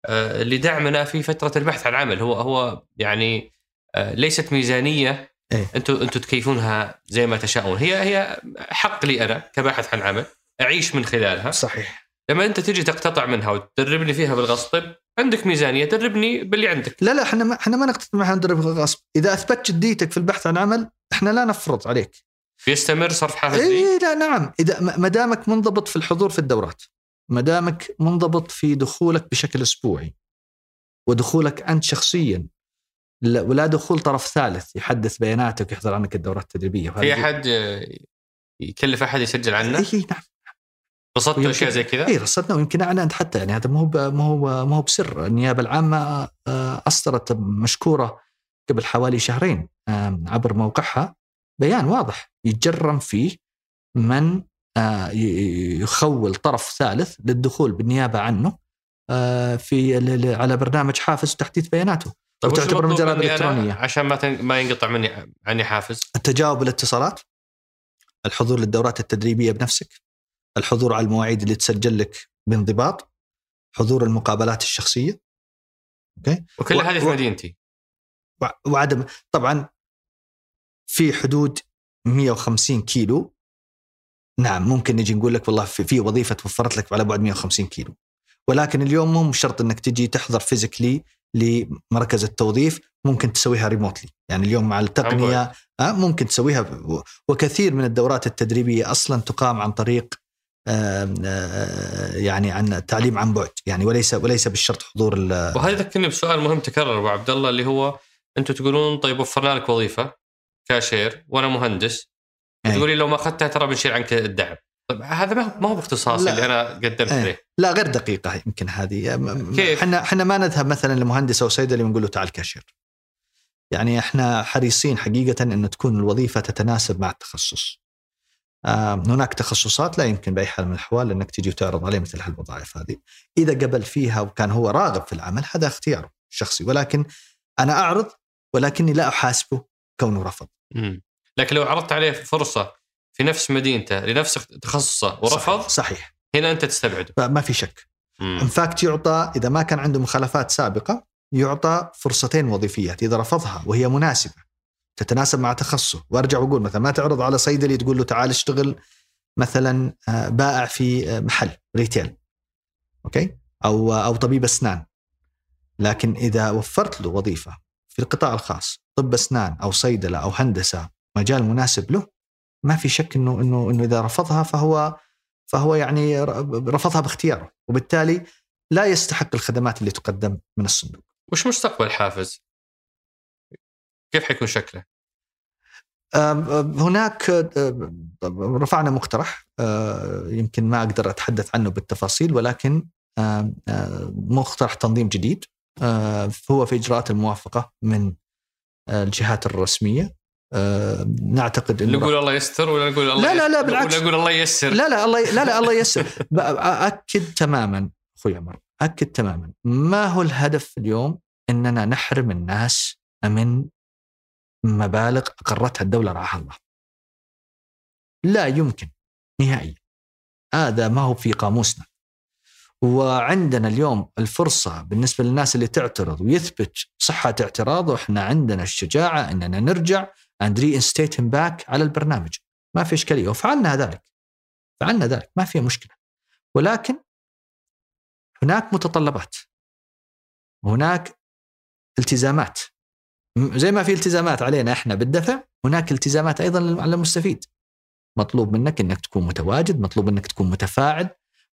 آه، لدعمنا في فترة البحث عن عمل هو هو يعني ليست ميزانية. إيه؟ أنتم أنتم تكيفونها زي ما تشاءون. هي هي حق لي أنا كباحث عن عمل أعيش من خلالها. صحيح. لما أنت تجي تقتطع منها وتدربني فيها بالغصب طيب عندك ميزانية دربني باللي عندك. لا لا إحنا ما إحنا ما نقتطع معها ندرب بالغصب. إذا أثبت جديتك في البحث عن عمل إحنا لا نفرض عليك. بيستمر صرف حافز اي لا نعم. إذا ما دامك منضبط في الحضور في الدورات ما دامك منضبط في دخولك بشكل أسبوعي ودخولك أنت شخصيا ولا دخول طرف ثالث يحدث بياناتك ويحضر عنك الدورات التدريبية في احد يكلف أحد يسجل عنه؟ اي نعم رصدتوا أشياء زي كذا؟ اي رصدنا ويمكن أعلنت حتى يعني هذا هو ما هو بسر النيابة العامة آه، أصدرت مشكورة قبل حوالي شهرين عبر موقعها بيان واضح يتجرم فيه من آه، يخول طرف ثالث للدخول بالنيابة عنه آه، في على برنامج حافز تحديث بياناته طيب وتعتبر من الإلكترونية. عشان ما ما ينقطع مني عني حافز. التجاوب الاتصالات. الحضور للدورات التدريبية بنفسك. الحضور على المواعيد اللي تسجل لك بانضباط. حضور المقابلات الشخصية. okay؟ وكل و... هذه في مدينتي وعدم طبعا في حدود 150 كيلو. نعم ممكن نجي نقول لك والله في وظيفة توفرت لك على بعد 150 كيلو. ولكن اليوم مو شرط إنك تجي تحضر physically لمركز التوظيف ممكن تسويها remotely يعني اليوم مع التقنية آه ممكن تسويها. وكثير من الدورات التدريبية أصلا تقام عن طريق يعني عن التعليم عن بعد. يعني وليس وليس بالشرط حضور وهذا يذكرني بسؤال مهم تكرر أبو عبد الله اللي هو أنتم تقولون طيب وفرنا لك وظيفة كاشير وأنا مهندس. تقولي لو ما أخذتها ترى بنشيل عنك الدعم. طيب هذا ما هو باختصاصي اللي أنا قدمت عليه لا غير دقيقة يمكن هذه. كيف؟ إحنا إحنا ما نذهب مثلا لمهندس أو صيدلي ونقول له تعال كاشير. يعني إحنا حريصين حقيقة إن تكون الوظيفة تتناسب مع التخصص. هناك تخصصات لا يمكن بأي حال من الأحوال إنك تجي وتعرض عليه مثل هالوظائف هذه. إذا قبل فيها وكان هو راغب في العمل هذا اختياره الشخصي ولكن أنا أعرض ولكني لا أحاسبه كونه رفض. مم. لكن لو عرضت عليه فرصة في نفس مدينته لنفس تخصصه ورفض؟ صحيح, صحيح. هنا أنت تستبعده. ما في شك. ان فاكت يعطى إذا ما كان عنده مخالفات سابقة يعطى فرصتين وظيفيات إذا رفضها وهي مناسبة تتناسب مع تخصصه. وأرجع وأقول مثلا ما تعرض على صيدلي تقول له تعال اشتغل مثلا آه، بائع في آه، محل retail okay؟ أو أو طبيب أسنان. لكن إذا وفرت له وظيفة في القطاع الخاص طب أسنان أو صيدلة أو هندسة مجال مناسب له ما في شك إنه إنه إنه إذا رفضها فهو فهو يعني رفضها باختياره وبالتالي لا يستحق الخدمات اللي تقدم من الصندوق. وش مستقبل حافز؟ كيف حيكون شكله؟ هناك رفعنا مقترح يمكن ما أقدر أتحدث عنه بالتفاصيل ولكن مقترح تنظيم جديد هو في إجراءات الموافقة من الجهات الرسمية نعتقد إنه نقول الله يستر ولا نقول الله لا لا لا بالعكس ولا نقول الله ييسر لا لا الله لا لا الله ييسر اكد تماما أخوي عمر اكد تماما ما هو الهدف اليوم إننا نحرم الناس من مبالغ أقرتها الدولة رعاها الله. لا يمكن نهائيا. هذا ما هو في قاموسنا. وعندنا اليوم الفرصة بالنسبة للناس اللي تعترض ويثبت صحة اعتراضه إحنا عندنا الشجاعة إننا نرجع and ري باك على البرنامج. ما في إشكالية وفعلنا ذلك. فعلنا ذلك ما في مشكلة. ولكن هناك متطلبات. هناك التزامات زي ما في التزامات علينا إحنا بالدفع هناك التزامات أيضا على المستفيد مطلوب منك إنك تكون متواجد مطلوب منك تكون متفاعل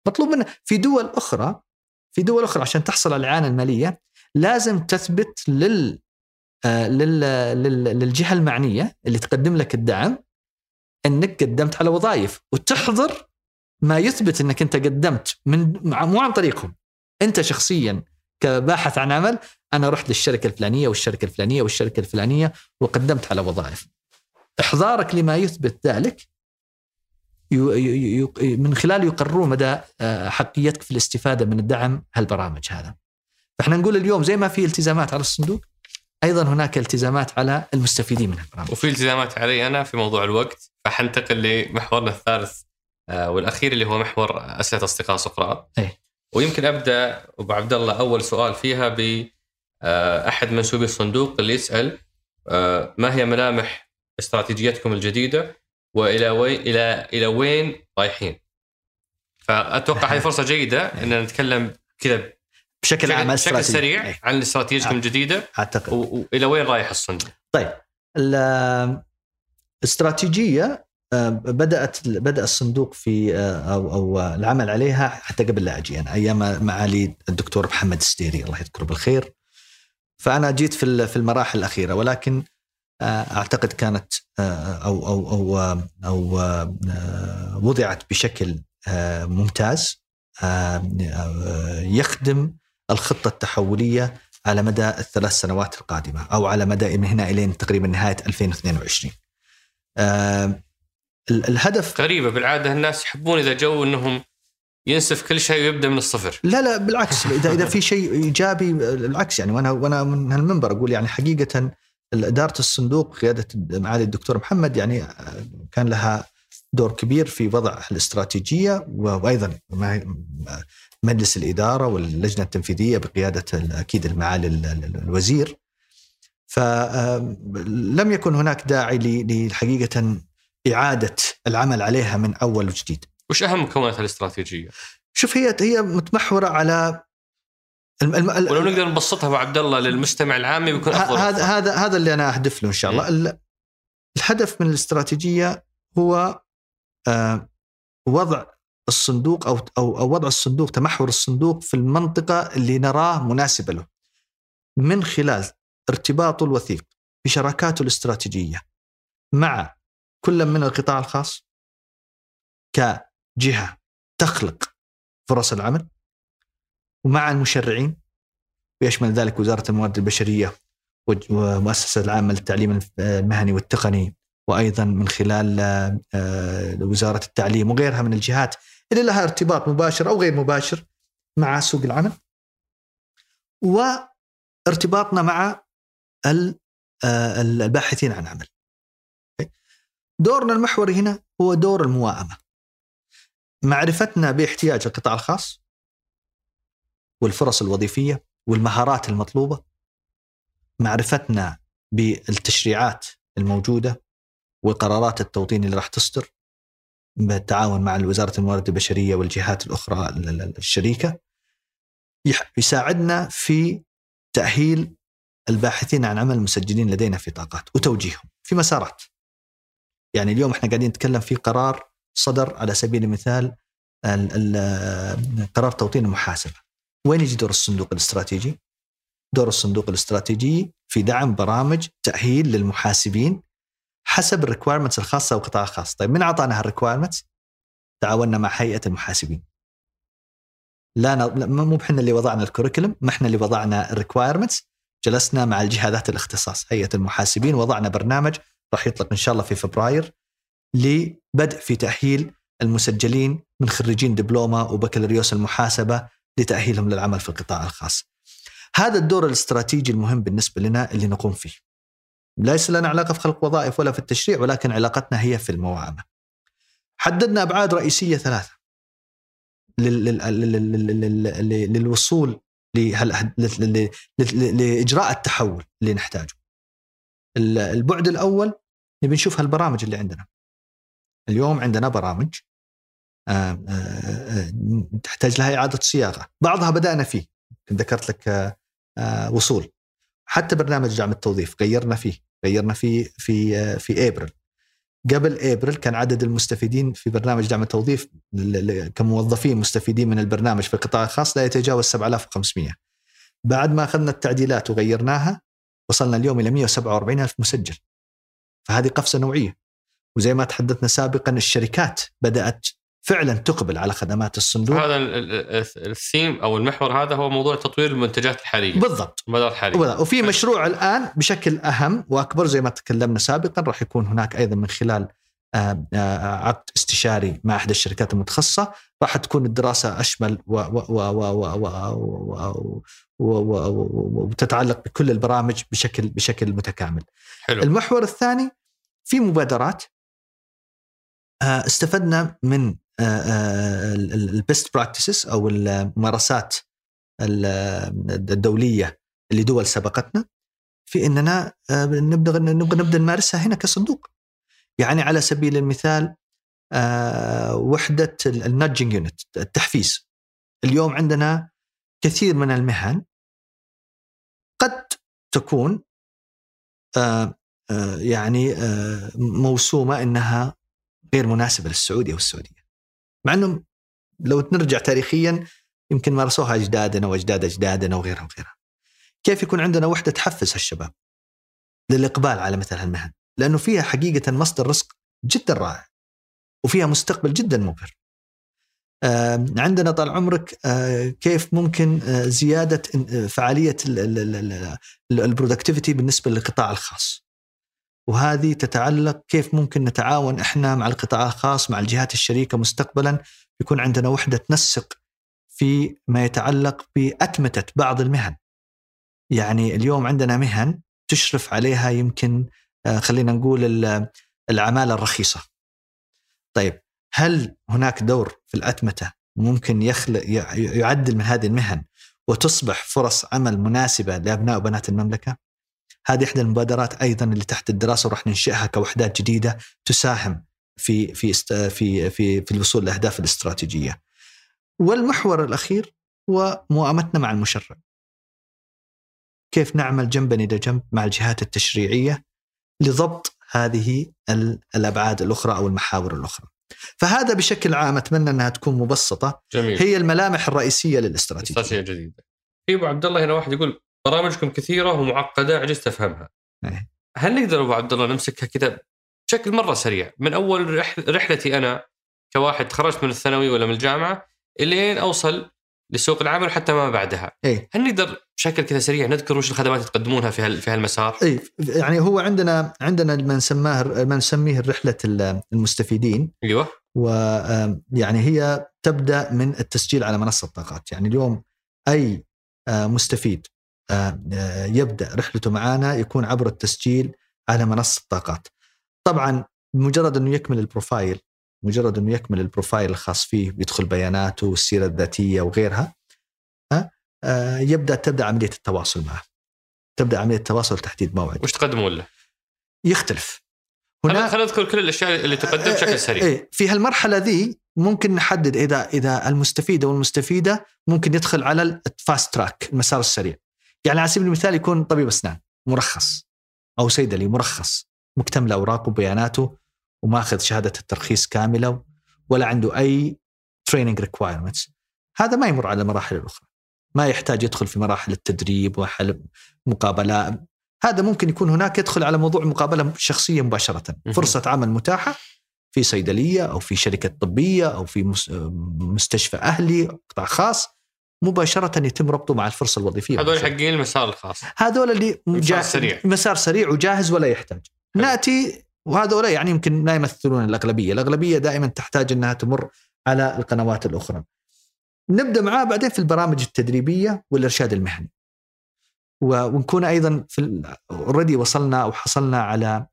مطلوب منك في دول أخرى في دول أخرى عشان تحصل على الإعانة المالية لازم تثبت. لل... للجهة المعنية اللي تقدم لك الدعم إنك قدمت على وظائف وتحضر ما يثبت إنك أنت قدمت من مو عن طريقهم أنت شخصيا كباحث عن عمل أنا رحت للشركة الفلانية والشركة الفلانية والشركة الفلانية وقدمت على وظائف. إحضارك لما يثبت ذلك من خلاله يقررون مدى آه، حقيتك في الاستفادة من الدعم هالبرامج هذا. فإحنا نقول اليوم زي ما في التزامات على الصندوق أيضا هناك التزامات على المستفيدين من البرامج. وفي التزامات علي أنا في موضوع الوقت فحنتقل لمحورنا الثالث آه، والأخير اللي هو محور أسئلة أصدقاء سقراط. أي. ويمكن أبدأ أبو عبد الله أول سؤال فيها ب آه، أحد منسوبي الصندوق اللي يسأل آه، ما هي ملامح استراتيجيتكم الجديدة وإلى وين إلى إلى وين رايحين؟ فأتوقع هذه فرصة جيدة إن نتكلم كذا بشكل عام بشكل سريع أي. عن استراتيجيتكم الجديدة. أعتقد. والى وين رايح الصندوق؟ طيب الاستراتيجيه آه، بدأت بدأ الصندوق في أو أو العمل عليها حتى قبل لا أجي أنا أيام معالي الدكتور محمد السديري الله يذكره بالخير. فأنا جيت في في المراحل الأخيرة ولكن آه، أعتقد كانت آه، أو أو أو أو آه، وضعت بشكل ممتاز. يخدم الخطة التحولية على مدى الثلاث سنوات القادمة أو على مدى من هنا إلين تقريبا نهاية 2022. الهدف غريبة بالعادة الناس يحبون إذا جو إنهم ينسف كل شيء ويبدأ من الصفر. لا لا بالعكس. إذا إذا في شيء إيجابي بالعكس يعني. وأنا وأنا من هالمنبر أقول يعني حقيقة إدارة الصندوق قيادة معالي الدكتور محمد يعني كان لها دور كبير في وضع الاستراتيجية وأيضا مجلس الإدارة واللجنة التنفيذية بقيادة أكيد المعالي الوزير فلم يكن هناك داعي لحقيقه إعادة العمل عليها من أول وجديد. وش أهم مكونات الاستراتيجية؟ شوف هي هي متمحورة على الم... الم... ولو نقدر نبسطها أبو عبد الله للمستمع العامي بيكون أفضل هذا هذا هذا اللي أنا أهدف له إن شاء الله. الهدف من الاستراتيجية هو آه وضع الصندوق أو أو أو وضع الصندوق تمحور الصندوق في المنطقة اللي نراه مناسبة له. من خلال ارتباطه الوثيق بشراكاته الاستراتيجية مع كل من القطاع الخاص كجهة تخلق فرص العمل ومع المشرعين. ويشمل ذلك وزارة الموارد البشرية والمؤسسه العامة للتعليم المهني والتقني. وأيضا من خلال آه، وزارة التعليم وغيرها من الجهات اللي لها ارتباط مباشر أو غير مباشر مع سوق العمل وارتباطنا مع آه، الباحثين عن عمل. دورنا المحوري هنا هو دور المواءمة. معرفتنا باحتياج القطاع الخاص والفرص الوظيفية والمهارات المطلوبة. معرفتنا بالتشريعات الموجودة وقرارات التوطين اللي راح تصدر. بالتعاون مع وزاره الموارد البشرية والجهات الأخرى الشريكة يساعدنا في تأهيل الباحثين عن عمل المسجلين لدينا في طاقات وتوجيههم في مسارات. يعني اليوم إحنا قاعدين نتكلم في قرار صدر على سبيل المثال قرار توطين المحاسبه. وين يجي دور الصندوق الاستراتيجي؟ دور الصندوق الاستراتيجي في دعم برامج تأهيل للمحاسبين حسب ال requirements الخاصة والقطاع الخاص، طيب من اعطانا هال requirements؟ تعاوننا مع هيئة المحاسبين. لا ن... مو إحنا اللي وضعنا الكوريكولم، ما إحنا اللي وضعنا الريكوايرمنتس، جلسنا مع الجهه ذات الاختصاص، هيئة المحاسبين وضعنا برنامج راح يطلق إن شاء الله في فبراير لبدء في تأهيل المسجلين من خريجين دبلومة وبكالوريوس المحاسبة لتأهيلهم للعمل في القطاع الخاص. هذا الدور الاستراتيجي المهم بالنسبة لنا اللي نقوم فيه. ليس لنا علاقة في خلق وظائف ولا في التشريع ولكن علاقتنا هي في المواعمه. حددنا أبعاد رئيسية ثلاثة للوصول لإجراء التحول اللي نحتاجه. البعد الأول نبي نشوف هالبرامج اللي عندنا. اليوم عندنا برامج آه، آه، آه، تحتاج لها إعادة صياغة، بعضها بدأنا فيه ذكرت لك وصول حتى برنامج دعم التوظيف غيرنا فيه، غيرنا فيه في في ابريل. قبل ابريل كان عدد المستفيدين في برنامج دعم التوظيف كموظفين مستفيدين من البرنامج في القطاع الخاص لا يتجاوز 7500 بعد ما أخذنا التعديلات وغيرناها وصلنا اليوم إلى 147 ألف مسجل. فهذه قفزة نوعية. وزي ما تحدثنا سابقا الشركات بدأت فعلا تقبل على خدمات الصندوق هذا الثيم أو المحور هذا هو موضوع تطوير المنتجات الحاليه بالضبط المبادرات الحاليه وفي مشروع الان بشكل اهم واكبر زي ما تكلمنا سابقا راح يكون هناك أيضا من خلال عقد استشاري مع احدى الشركات المتخصصه راح تكون الدراسه اشمل وتتعلق بكل البرامج بشكل بشكل متكامل. حلو. المحور الثاني في مبادرات استفدنا من ال best practices أو الممارسات الدولية اللي دول سبقتنا في إننا نبدأ نبغى نبدأ نمارسها هنا كصندوق. يعني على سبيل المثال وحدة النادجنج يونت التحفيز. اليوم عندنا كثير من المهن قد تكون يعني موسومة إنها غير مناسبة للسعودية والسعودية. مع إنه لو نرجع تاريخيا يمكن مارسوها أجدادنا وأجداد أجدادنا وغيرها وغيرها. كيف يكون عندنا وحدة تحفز هالشباب للإقبال على مثل هالمهن؟ لأنه فيها حقيقة مصدر رزق جدا رائع وفيها مستقبل جدا مبهر. عندنا طال عمرك كيف ممكن زيادة فعالية البرودكتيفيتي بالنسبة للقطاع الخاص. وهذه تتعلق كيف ممكن نتعاون إحنا مع القطاع الخاص مع الجهات الشريكة مستقبلا يكون عندنا وحدة تنسق في ما يتعلق بأتمتة بعض المهن. يعني اليوم عندنا مهن تشرف عليها يمكن خلينا نقول العمالة الرخيصة. طيب هل هناك دور في الأتمتة ممكن يخلق يعدل من هذه المهن وتصبح فرص عمل مناسبة لأبناء وبنات المملكة؟ هذه إحدى المبادرات أيضا اللي تحت الدراسة وراح ننشئها كوحدات جديدة تساهم في في في في في الوصول لأهداف الاستراتيجية. والمحور الأخير هو موائمتنا مع المشرع. كيف نعمل جنبا إلى جنب مع الجهات التشريعية لضبط هذه الأبعاد الأخرى أو المحاور الأخرى. فهذا بشكل عام أتمنى أنها تكون مبسطة جميل. هي الملامح الرئيسية للاستراتيجية. استراتيجية جديدة. في أبو عبد الله هنا واحد يقول برامجكم كثيرة ومعقدة عجزت أفهمها. أيه. هل نقدر أبو عبد الله نمسكها كذا بشكل مرة سريع من أول رحلتي أنا كواحد تخرجت من الثانوي ولا من الجامعة إلين أوصل لسوق العمل حتى ما بعدها. إيه؟ هل نقدر بشكل كذا سريع نذكر وش الخدمات اللي تقدمونها في في هالمسار؟ اي يعني هو عندنا عندنا ما نسماه ما نسميه رحلة المستفيدين أيوه ويعني هي تبدأ من التسجيل على منصة طاقات، يعني اليوم أي مستفيد يبدأ رحلته معنا يكون عبر التسجيل على منصة طاقات. طبعا بمجرد أنه يكمل ال profile مجرد أنه يكمل ال profile الخاص فيه بيدخل بياناته والسيرة الذاتية وغيرها يبدأ تبدأ عملية التواصل معه. تبدأ عملية التواصل لتحديد موعد. وش تقدمون له؟ يختلف. هنا خلينا نذكر كل الأشياء اللي تقدم بشكل سريع. إيه في هالمرحلة ذي ممكن نحدد إذا إذا المستفيد أو المستفيدة ممكن يدخل على ال fast track المسار السريع. يعني على سبيل المثال يكون طبيب أسنان مرخص أو صيدلي مرخص مكتمل أوراقه وبياناته وماخذ شهادة الترخيص كاملة ولا عنده أي training requirements هذا ما يمر على المراحل الأخرى. ما يحتاج يدخل في مراحل التدريب وحل مقابلات هذا ممكن يكون هناك يدخل على موضوع مقابلة شخصية مباشرة. مهم. فرصة عمل متاحة في صيدلية أو في شركة طبية أو في مس- مستشفى أهلي قطاع خاص. مباشرة يتم ربطه مع الفرصة الوظيفية هذول حقين المسار الخاص هذول اللي مسار سريع. مسار سريع وجاهز ولا يحتاج حلو. نأتي وهذول يعني يمكن لا يمثلون الأغلبية، الأغلبية دائما تحتاج إنها تمر على القنوات الأخرى. نبدأ معاه بعدين في البرامج التدريبية والإرشاد المهني. و- ونكون أيضا في اوريدي وصلنا أو حصلنا على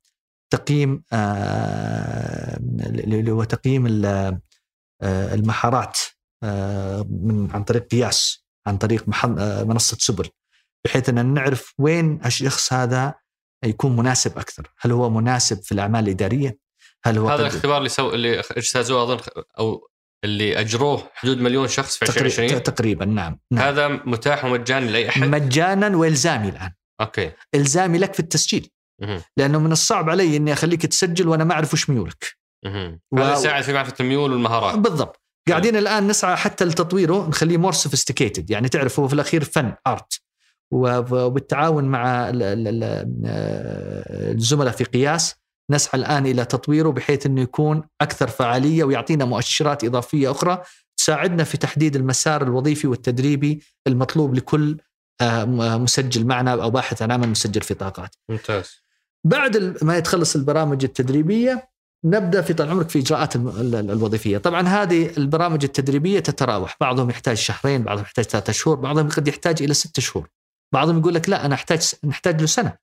تقييم آه، اللي هو تقييم ال- آه، المهارات من عن طريق قياس عن طريق محل- آه، منصة سبل بحيث أن نعرف وين الشخص هذا يكون مناسب أكثر، هل هو مناسب في الأعمال الإدارية؟ هل هو هذا الاختبار اللي سو اللي أجتازوه أظن أو اللي أجروه حدود مليون شخص في تقريبا 2020 تقريبا نعم, نعم. هذا متاح ومجاني لأي أحد مجانا وإلزامي الآن، okay إلزامي لك في التسجيل، مهم. لأنه من الصعب علي إني أخليك تسجل وأنا ما أعرف وش ميولك. مهم. و- هذا يساعد في معرفه الميول والمهارات بالضبط قاعدين الآن نسعى حتى لتطويره نخليه more sophisticated يعني تعرف هو في الأخير فن art وبالتعاون مع آه، الزملاء في قياس نسعى الآن إلى تطويره بحيث إنه يكون أكثر فعالية ويعطينا مؤشرات إضافية أخرى تساعدنا في تحديد المسار الوظيفي والتدريبي المطلوب لكل آه، م- مسجل معنا أو باحث عن عمل مسجل في طاقات. ممتاز. بعد ما يتخلص البرامج التدريبية نبدأ في طال عمرك في إجراءات الوظيفية، طبعا هذه البرامج التدريبية تتراوح، بعضهم يحتاج شهرين، بعضهم يحتاج ثلاثة شهور، بعضهم قد يحتاج إلى ستة شهور. بعضهم يقول لك لا أنا أحتاج نحتاج له سنة.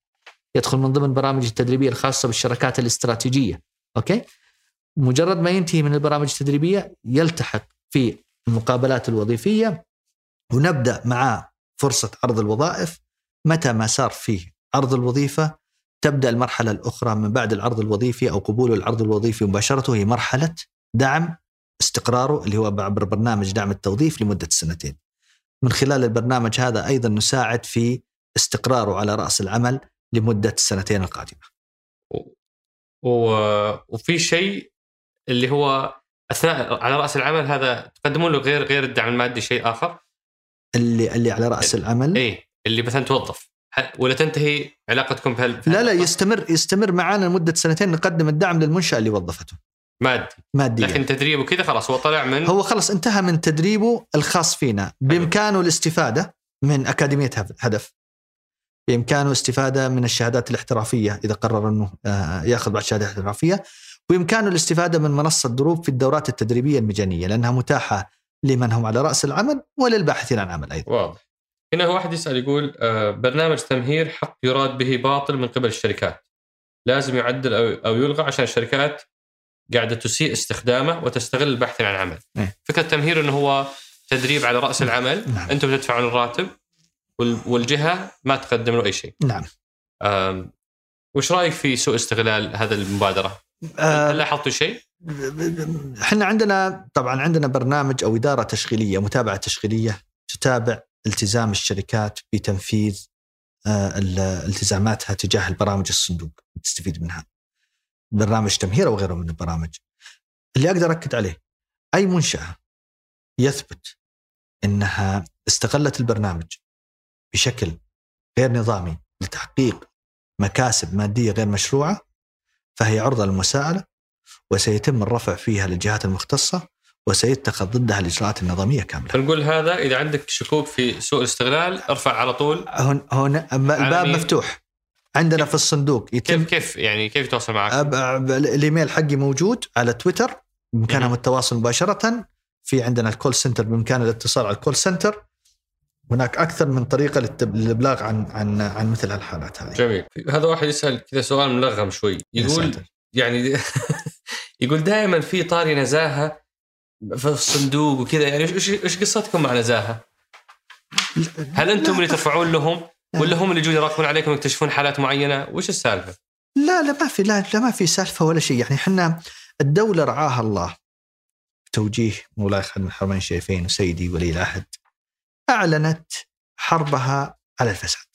يدخل من ضمن البرامج التدريبية الخاصة بالشركات الاستراتيجية، أوكي؟ مجرد ما ينتهي من البرامج التدريبية يلتحق في المقابلات الوظيفية ونبدأ معاه فرصة عرض الوظائف متى ما صار فيه عرض الوظيفة تبدأ المرحلة الأخرى من بعد العرض الوظيفي أو قبول العرض الوظيفي مباشرة هي مرحلة دعم استقراره اللي هو عبر برنامج دعم التوظيف لمدة سنتين. من خلال البرنامج هذا أيضا نساعد في استقراره على رأس العمل لمدة السنتين القادمة. و... وفي شيء اللي هو أثناء على رأس العمل هذا تقدمون له غير غير الدعم المادي شيء آخر؟ اللي اللي على رأس العمل إيه اللي مثلا توظف ولا تنتهي علاقتكم بهال لا لا يستمر يستمر معنا لمدة سنتين نقدم الدعم للمنشأة اللي وظفته. مادي. ماديا. لكن تدريب وكذا خلاص هو طلع من هو خلص انتهى من تدريبه الخاص فينا. بإمكانه الاستفادة من أكاديمية هدف بإمكانه استفادة من الشهادات الاحترافية إذا قرر إنه آه، يأخذ بعض الشهادات الاحترافيه وبامكانه الاستفادة من منصة دروب في الدورات التدريبية المجانية لأنها متاحة لمن هم على رأس العمل وللباحثين عن عمل أيضا. واضح. هنا هو واحد يسأل يقول آه، برنامج تمهير حق يراد به باطل من قبل الشركات لازم يعدل أو أو يلغى عشان الشركات قاعدة تسيء استخدامه وتستغل الباحثين عن عمل إيه. فكرة التمهير إنه هو تدريب على رأس العمل نعم. أنتم تدفعون الراتب وال- والجهة ما تقدم له أي شيء نعم. وش رأيك في سوء استغلال هذا المبادرة؟ هل لاحظتوا شيء؟ إحنا عندنا طبعا عندنا برنامج أو إدارة تشغيلية متابعة تشغيلية تتابع التزام الشركات بتنفيذ آه، ال- التزاماتها تجاه البرامج الصندوق تستفيد منها. برنامج تمهير أو غيره من البرامج. اللي أقدر أكد عليه أي منشأة يثبت إنها استغلت البرنامج بشكل غير نظامي لتحقيق مكاسب مادية غير مشروعة فهي عرضة للمساءلة وسيتم الرفع فيها للجهات المختصة وسيتخذ ضدها الإجراءات النظامية كاملة. فنقول هذا إذا عندك شكوك في سوء الاستغلال ارفع على طول هون هون الباب. مفتوح عندنا في الصندوق يتم كيف كيف يعني كيف يتواصل معك؟ الإيميل حقي موجود على تويتر بامكانهم. التواصل مباشرة في عندنا ال call center بامكان الاتصال على ال call center هناك أكثر من طريقة للإبلاغ عن عن عن مثل الحالات هذه جميل هذا واحد يسأل كذا سؤال ملغم شوي يقول. يعني يقول دائما في طاري نزاهة في الصندوق وكذا يعني إيش إيش قصتكم مع نزاهة؟ هل أنتم اللي ترفعون لهم ولا هم اللي يجون يراقبون عليكم ويكتشفون حالات معينة؟ وش السالفة؟ لا لا ما في لا, لا ما في سالفة ولا شيء يعني إحنا الدولة رعاها الله توجيه مولاي خادم الحرمين الشريفين وسيدي ولي العهد أعلنت حربها على الفساد.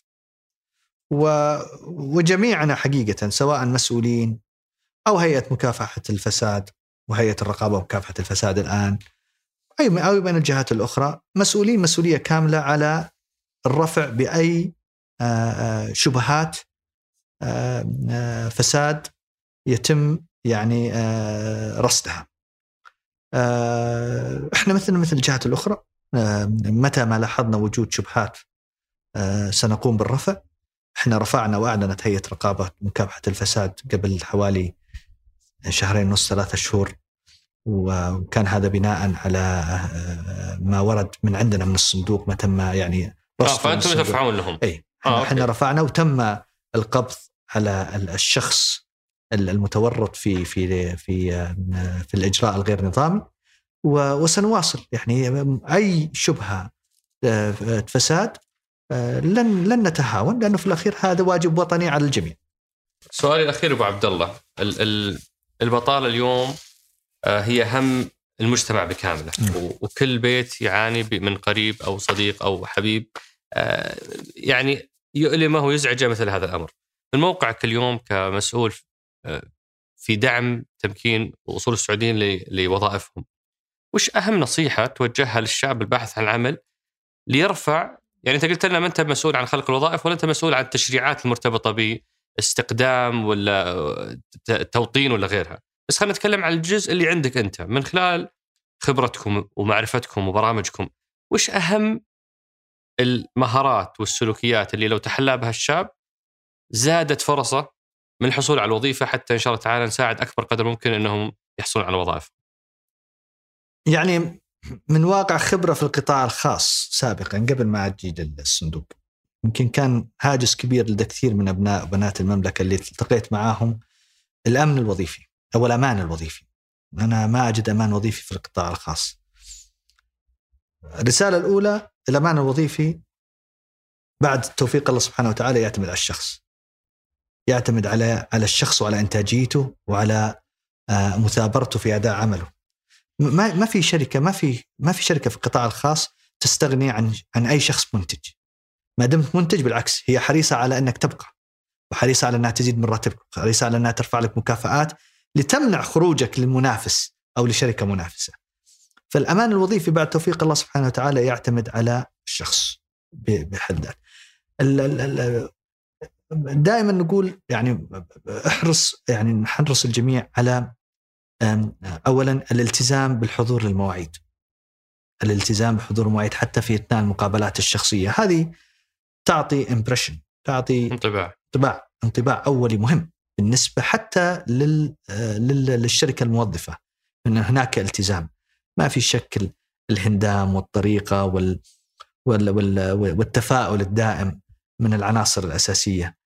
و وجميعنا حقيقة سواء مسؤولين أو هيئة مكافحة الفساد وهيئة الرقابة ومكافحه الفساد الآن. أو بين الجهات الأخرى. مسؤولين مسؤولية كاملة على الرفع بأي آه، آه، شبهات آه، فساد يتم يعني رصدها. إحنا مثل مثل الجهات الأخرى متى ما لاحظنا وجود شبهات سنقوم بالرفع. إحنا رفعنا وأعلنت هيئة رقابة مكافحة الفساد قبل حوالي شهرين ونص ثلاثة شهور. وكان هذا بناء على آه، ما ورد من عندنا من الصندوق ما تم يعني آه فأنتم ترفعون لهم. اي آه إحنا رفعنا وتم القبض على الشخص المتورط في في في آه، في الإجراء الغير نظامي. وسنواصل يعني أي شبهة آه، فساد لن لن نتهاون لأنه في الأخير هذا واجب وطني على الجميع. سؤالي الأخير أبو عبد الله. البطالة اليوم آه، هي هم المجتمع بكامله وكل بيت يعاني من قريب أو صديق أو حبيب آه، يعني يؤلمه ويزعجه مثل هذا الأمر. من موقعك اليوم كمسؤول آه، في دعم تمكين وصول السعوديين لوظائفهم. وش أهم نصيحة توجهها للشعب الباحث عن العمل ليرفع يعني أنت قلت لنا ما أنت مسؤول عن خلق الوظائف ولا أنت مسؤول عن التشريعات المرتبطة باستقدام ولا توطين ولا غيرها. بس خلينا نتكلم عن الجزء اللي عندك انت من خلال خبرتكم ومعرفتكم وبرامجكم وش أهم المهارات والسلوكيات اللي لو تحلى بها الشاب زادت فرصه من الحصول على الوظيفة حتى إن شاء الله تعالى نساعد أكبر قدر ممكن إنهم يحصلون على وظائف. يعني من واقع خبرة في القطاع الخاص سابقا قبل ما أجي للصندوق يمكن كان هاجس كبير لدى كثير من أبناء وبنات المملكة اللي التقيت معاهم الأمن الوظيفي. هو الأمان الوظيفي أنا ما أجد أمان وظيفي في القطاع الخاص الرسالة الأولى الأمان الوظيفي بعد توفيق الله سبحانه وتعالى يعتمد على الشخص يعتمد على على الشخص وعلى إنتاجيته وعلى آه، مثابرته في أداء عمله. ما ما في شركة ما في ما في شركة في القطاع الخاص تستغني عن عن أي شخص منتج. ما دمت منتج بالعكس هي حريصة على أنك تبقى وحريصة على أنها تزيد من راتبك، حريصة على أنها ترفع لك مكافآت لتمنع خروجك للمنافس أو لشركة منافسة. فالأمان الوظيفي بعد توفيق الله سبحانه وتعالى يعتمد على الشخص بحد ذاته. دائما نقول يعني احرص يعني نحرص الجميع على اولا الالتزام بالحضور للمواعيد. الالتزام بحضور المواعيد حتى في إثناء المقابلات الشخصية، هذه تعطي امبريشن تعطي انطباع. انطباع. انطباع أولي مهم بالنسبة حتى لل للشركة الموظفة. ان هناك التزام. ما في شك الهندام والطريقة وال والتفاؤل الدائم من العناصر الأساسية.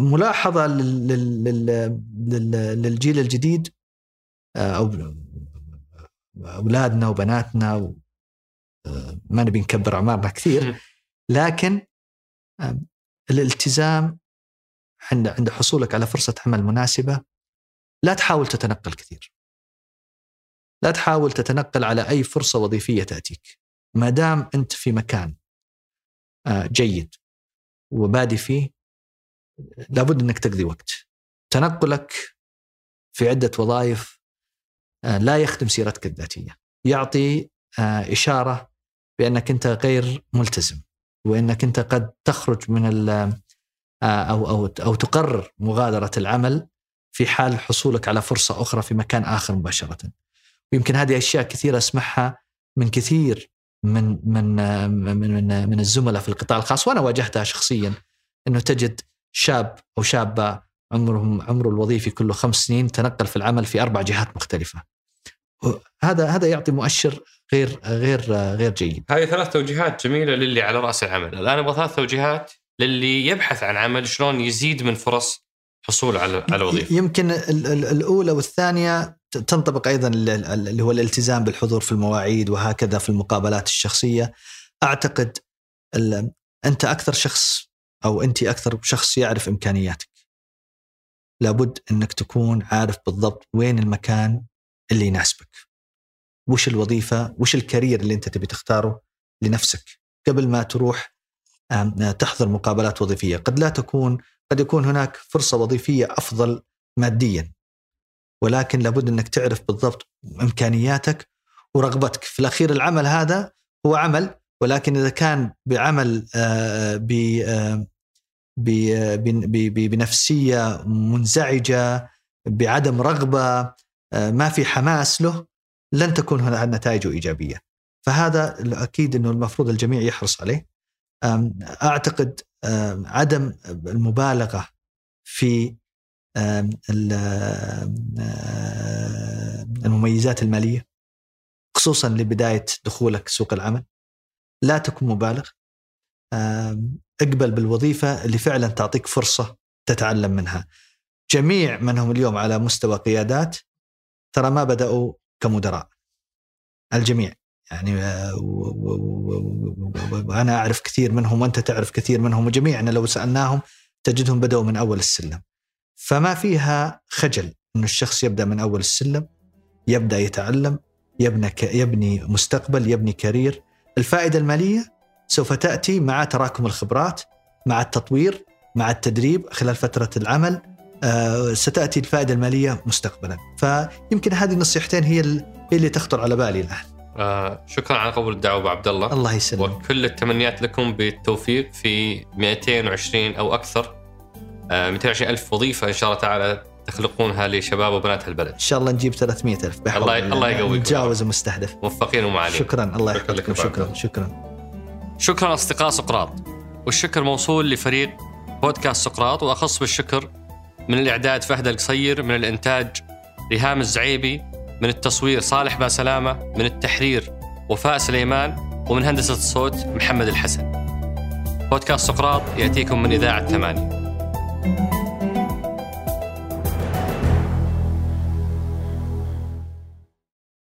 ملاحظة للجيل الجديد أو أولادنا وبناتنا ما نبي نكبر اعمارنا كثير لكن الالتزام عند عند حصولك على فرصة عمل مناسبة لا تحاول تتنقل كثير. لا تحاول تتنقل على أي فرصة وظيفية تأتيك. ما دام أنت في مكان آه، جيد وبادي فيه لابد أنك تقضي وقت. تنقلك في عدة وظائف آه، لا يخدم سيرتك الذاتية. يعطي آه، إشارة بأنك أنت غير ملتزم وأنك أنت قد تخرج من آه، أو أو أو تقرر مغادرة العمل في حال حصولك على فرصة أخرى في مكان آخر مباشرة. ويمكن هذه أشياء كثيرة أسمعها من كثير من من من من, من الزملاء في القطاع الخاص وأنا واجهتها شخصيا إنه تجد شاب أو شابة عمرهم عمره الوظيفي كله خمس سنين تنقل في العمل في أربع جهات مختلفة. هذا هذا يعطي مؤشر غير غير غير جيد. هذه ثلاث توجيهات جميلة للي على رأس العمل، الآن أبغى ثلاث توجيهات للي يبحث عن عمل شلون يزيد من فرص حصول على على وظيفة. يمكن الأولى والثانية تنطبق أيضا اللي هو الالتزام بالحضور في المواعيد وهكذا في المقابلات الشخصية. أعتقد أنت أكثر شخص أو أنت أكثر شخص يعرف إمكانياتك. لابد إنك تكون عارف بالضبط وين المكان اللي يناسبك. وش الوظيفة وش الكارير اللي انت تبي تختاره لنفسك قبل ما تروح تحضر مقابلات وظيفية، قد لا تكون قد يكون هناك فرصة وظيفية أفضل ماديا. ولكن لابد أنك تعرف بالضبط إمكانياتك ورغبتك. في الأخير العمل هذا هو عمل ولكن إذا كان بعمل آه، ب آه، بنفسية منزعجة بعدم رغبة آه، ما في حماس له لن تكون هنا نتائجه إيجابية. فهذا أكيد إنه المفروض الجميع يحرص عليه. أعتقد عدم المبالغة في المميزات المالية خصوصا لبداية دخولك سوق العمل لا تكن مبالغ اقبل بالوظيفة اللي فعلا تعطيك فرصة تتعلم منها جميع من هم اليوم على مستوى قيادات ترى ما بدأوا كمدراء. الجميع. يعني وأنا أعرف كثير منهم وأنت تعرف كثير منهم وجميعنا لو سألناهم تجدهم بدأوا من أول السلم. فما فيها خجل إنه الشخص يبدأ من أول السلم يبدأ يتعلم يبني يبني مستقبل يبني كارير. الفائدة المالية سوف تأتي مع تراكم الخبرات مع التطوير مع التدريب خلال فترة العمل. آه، ستأتي الفائدة المالية مستقبلا. فيمكن هذه النصيحتين هي اللي تخطر على بالي الآن. آه شكرا على قبول الدعوة أبو عبد الله. الله يسلمك. وكل التمنيات لكم بالتوفيق في 220 أو أكثر. آه 220 ألف وظيفة إن شاء الله تعالى تخلقونها لشباب وبنات البلد. إن شاء الله نجيب 300 ألف. الله الله. يقويكم. نتجاوز المستهدف. موفقين ومعالين. شكرا. الله يحفظكم. شكرا. شكرا. شكرا أصدقاء سقراط. والشكر موصول لفريق بودكاست سقراط وأخص بالشكر من الإعداد فهد القصير من الإنتاج ريهام الزعيبي من التصوير صالح باسلامه من التحرير وفاء سليمان ومن هندسة الصوت محمد الحسن. بودكاست سقراط يأتيكم من إذاعة ثمانية.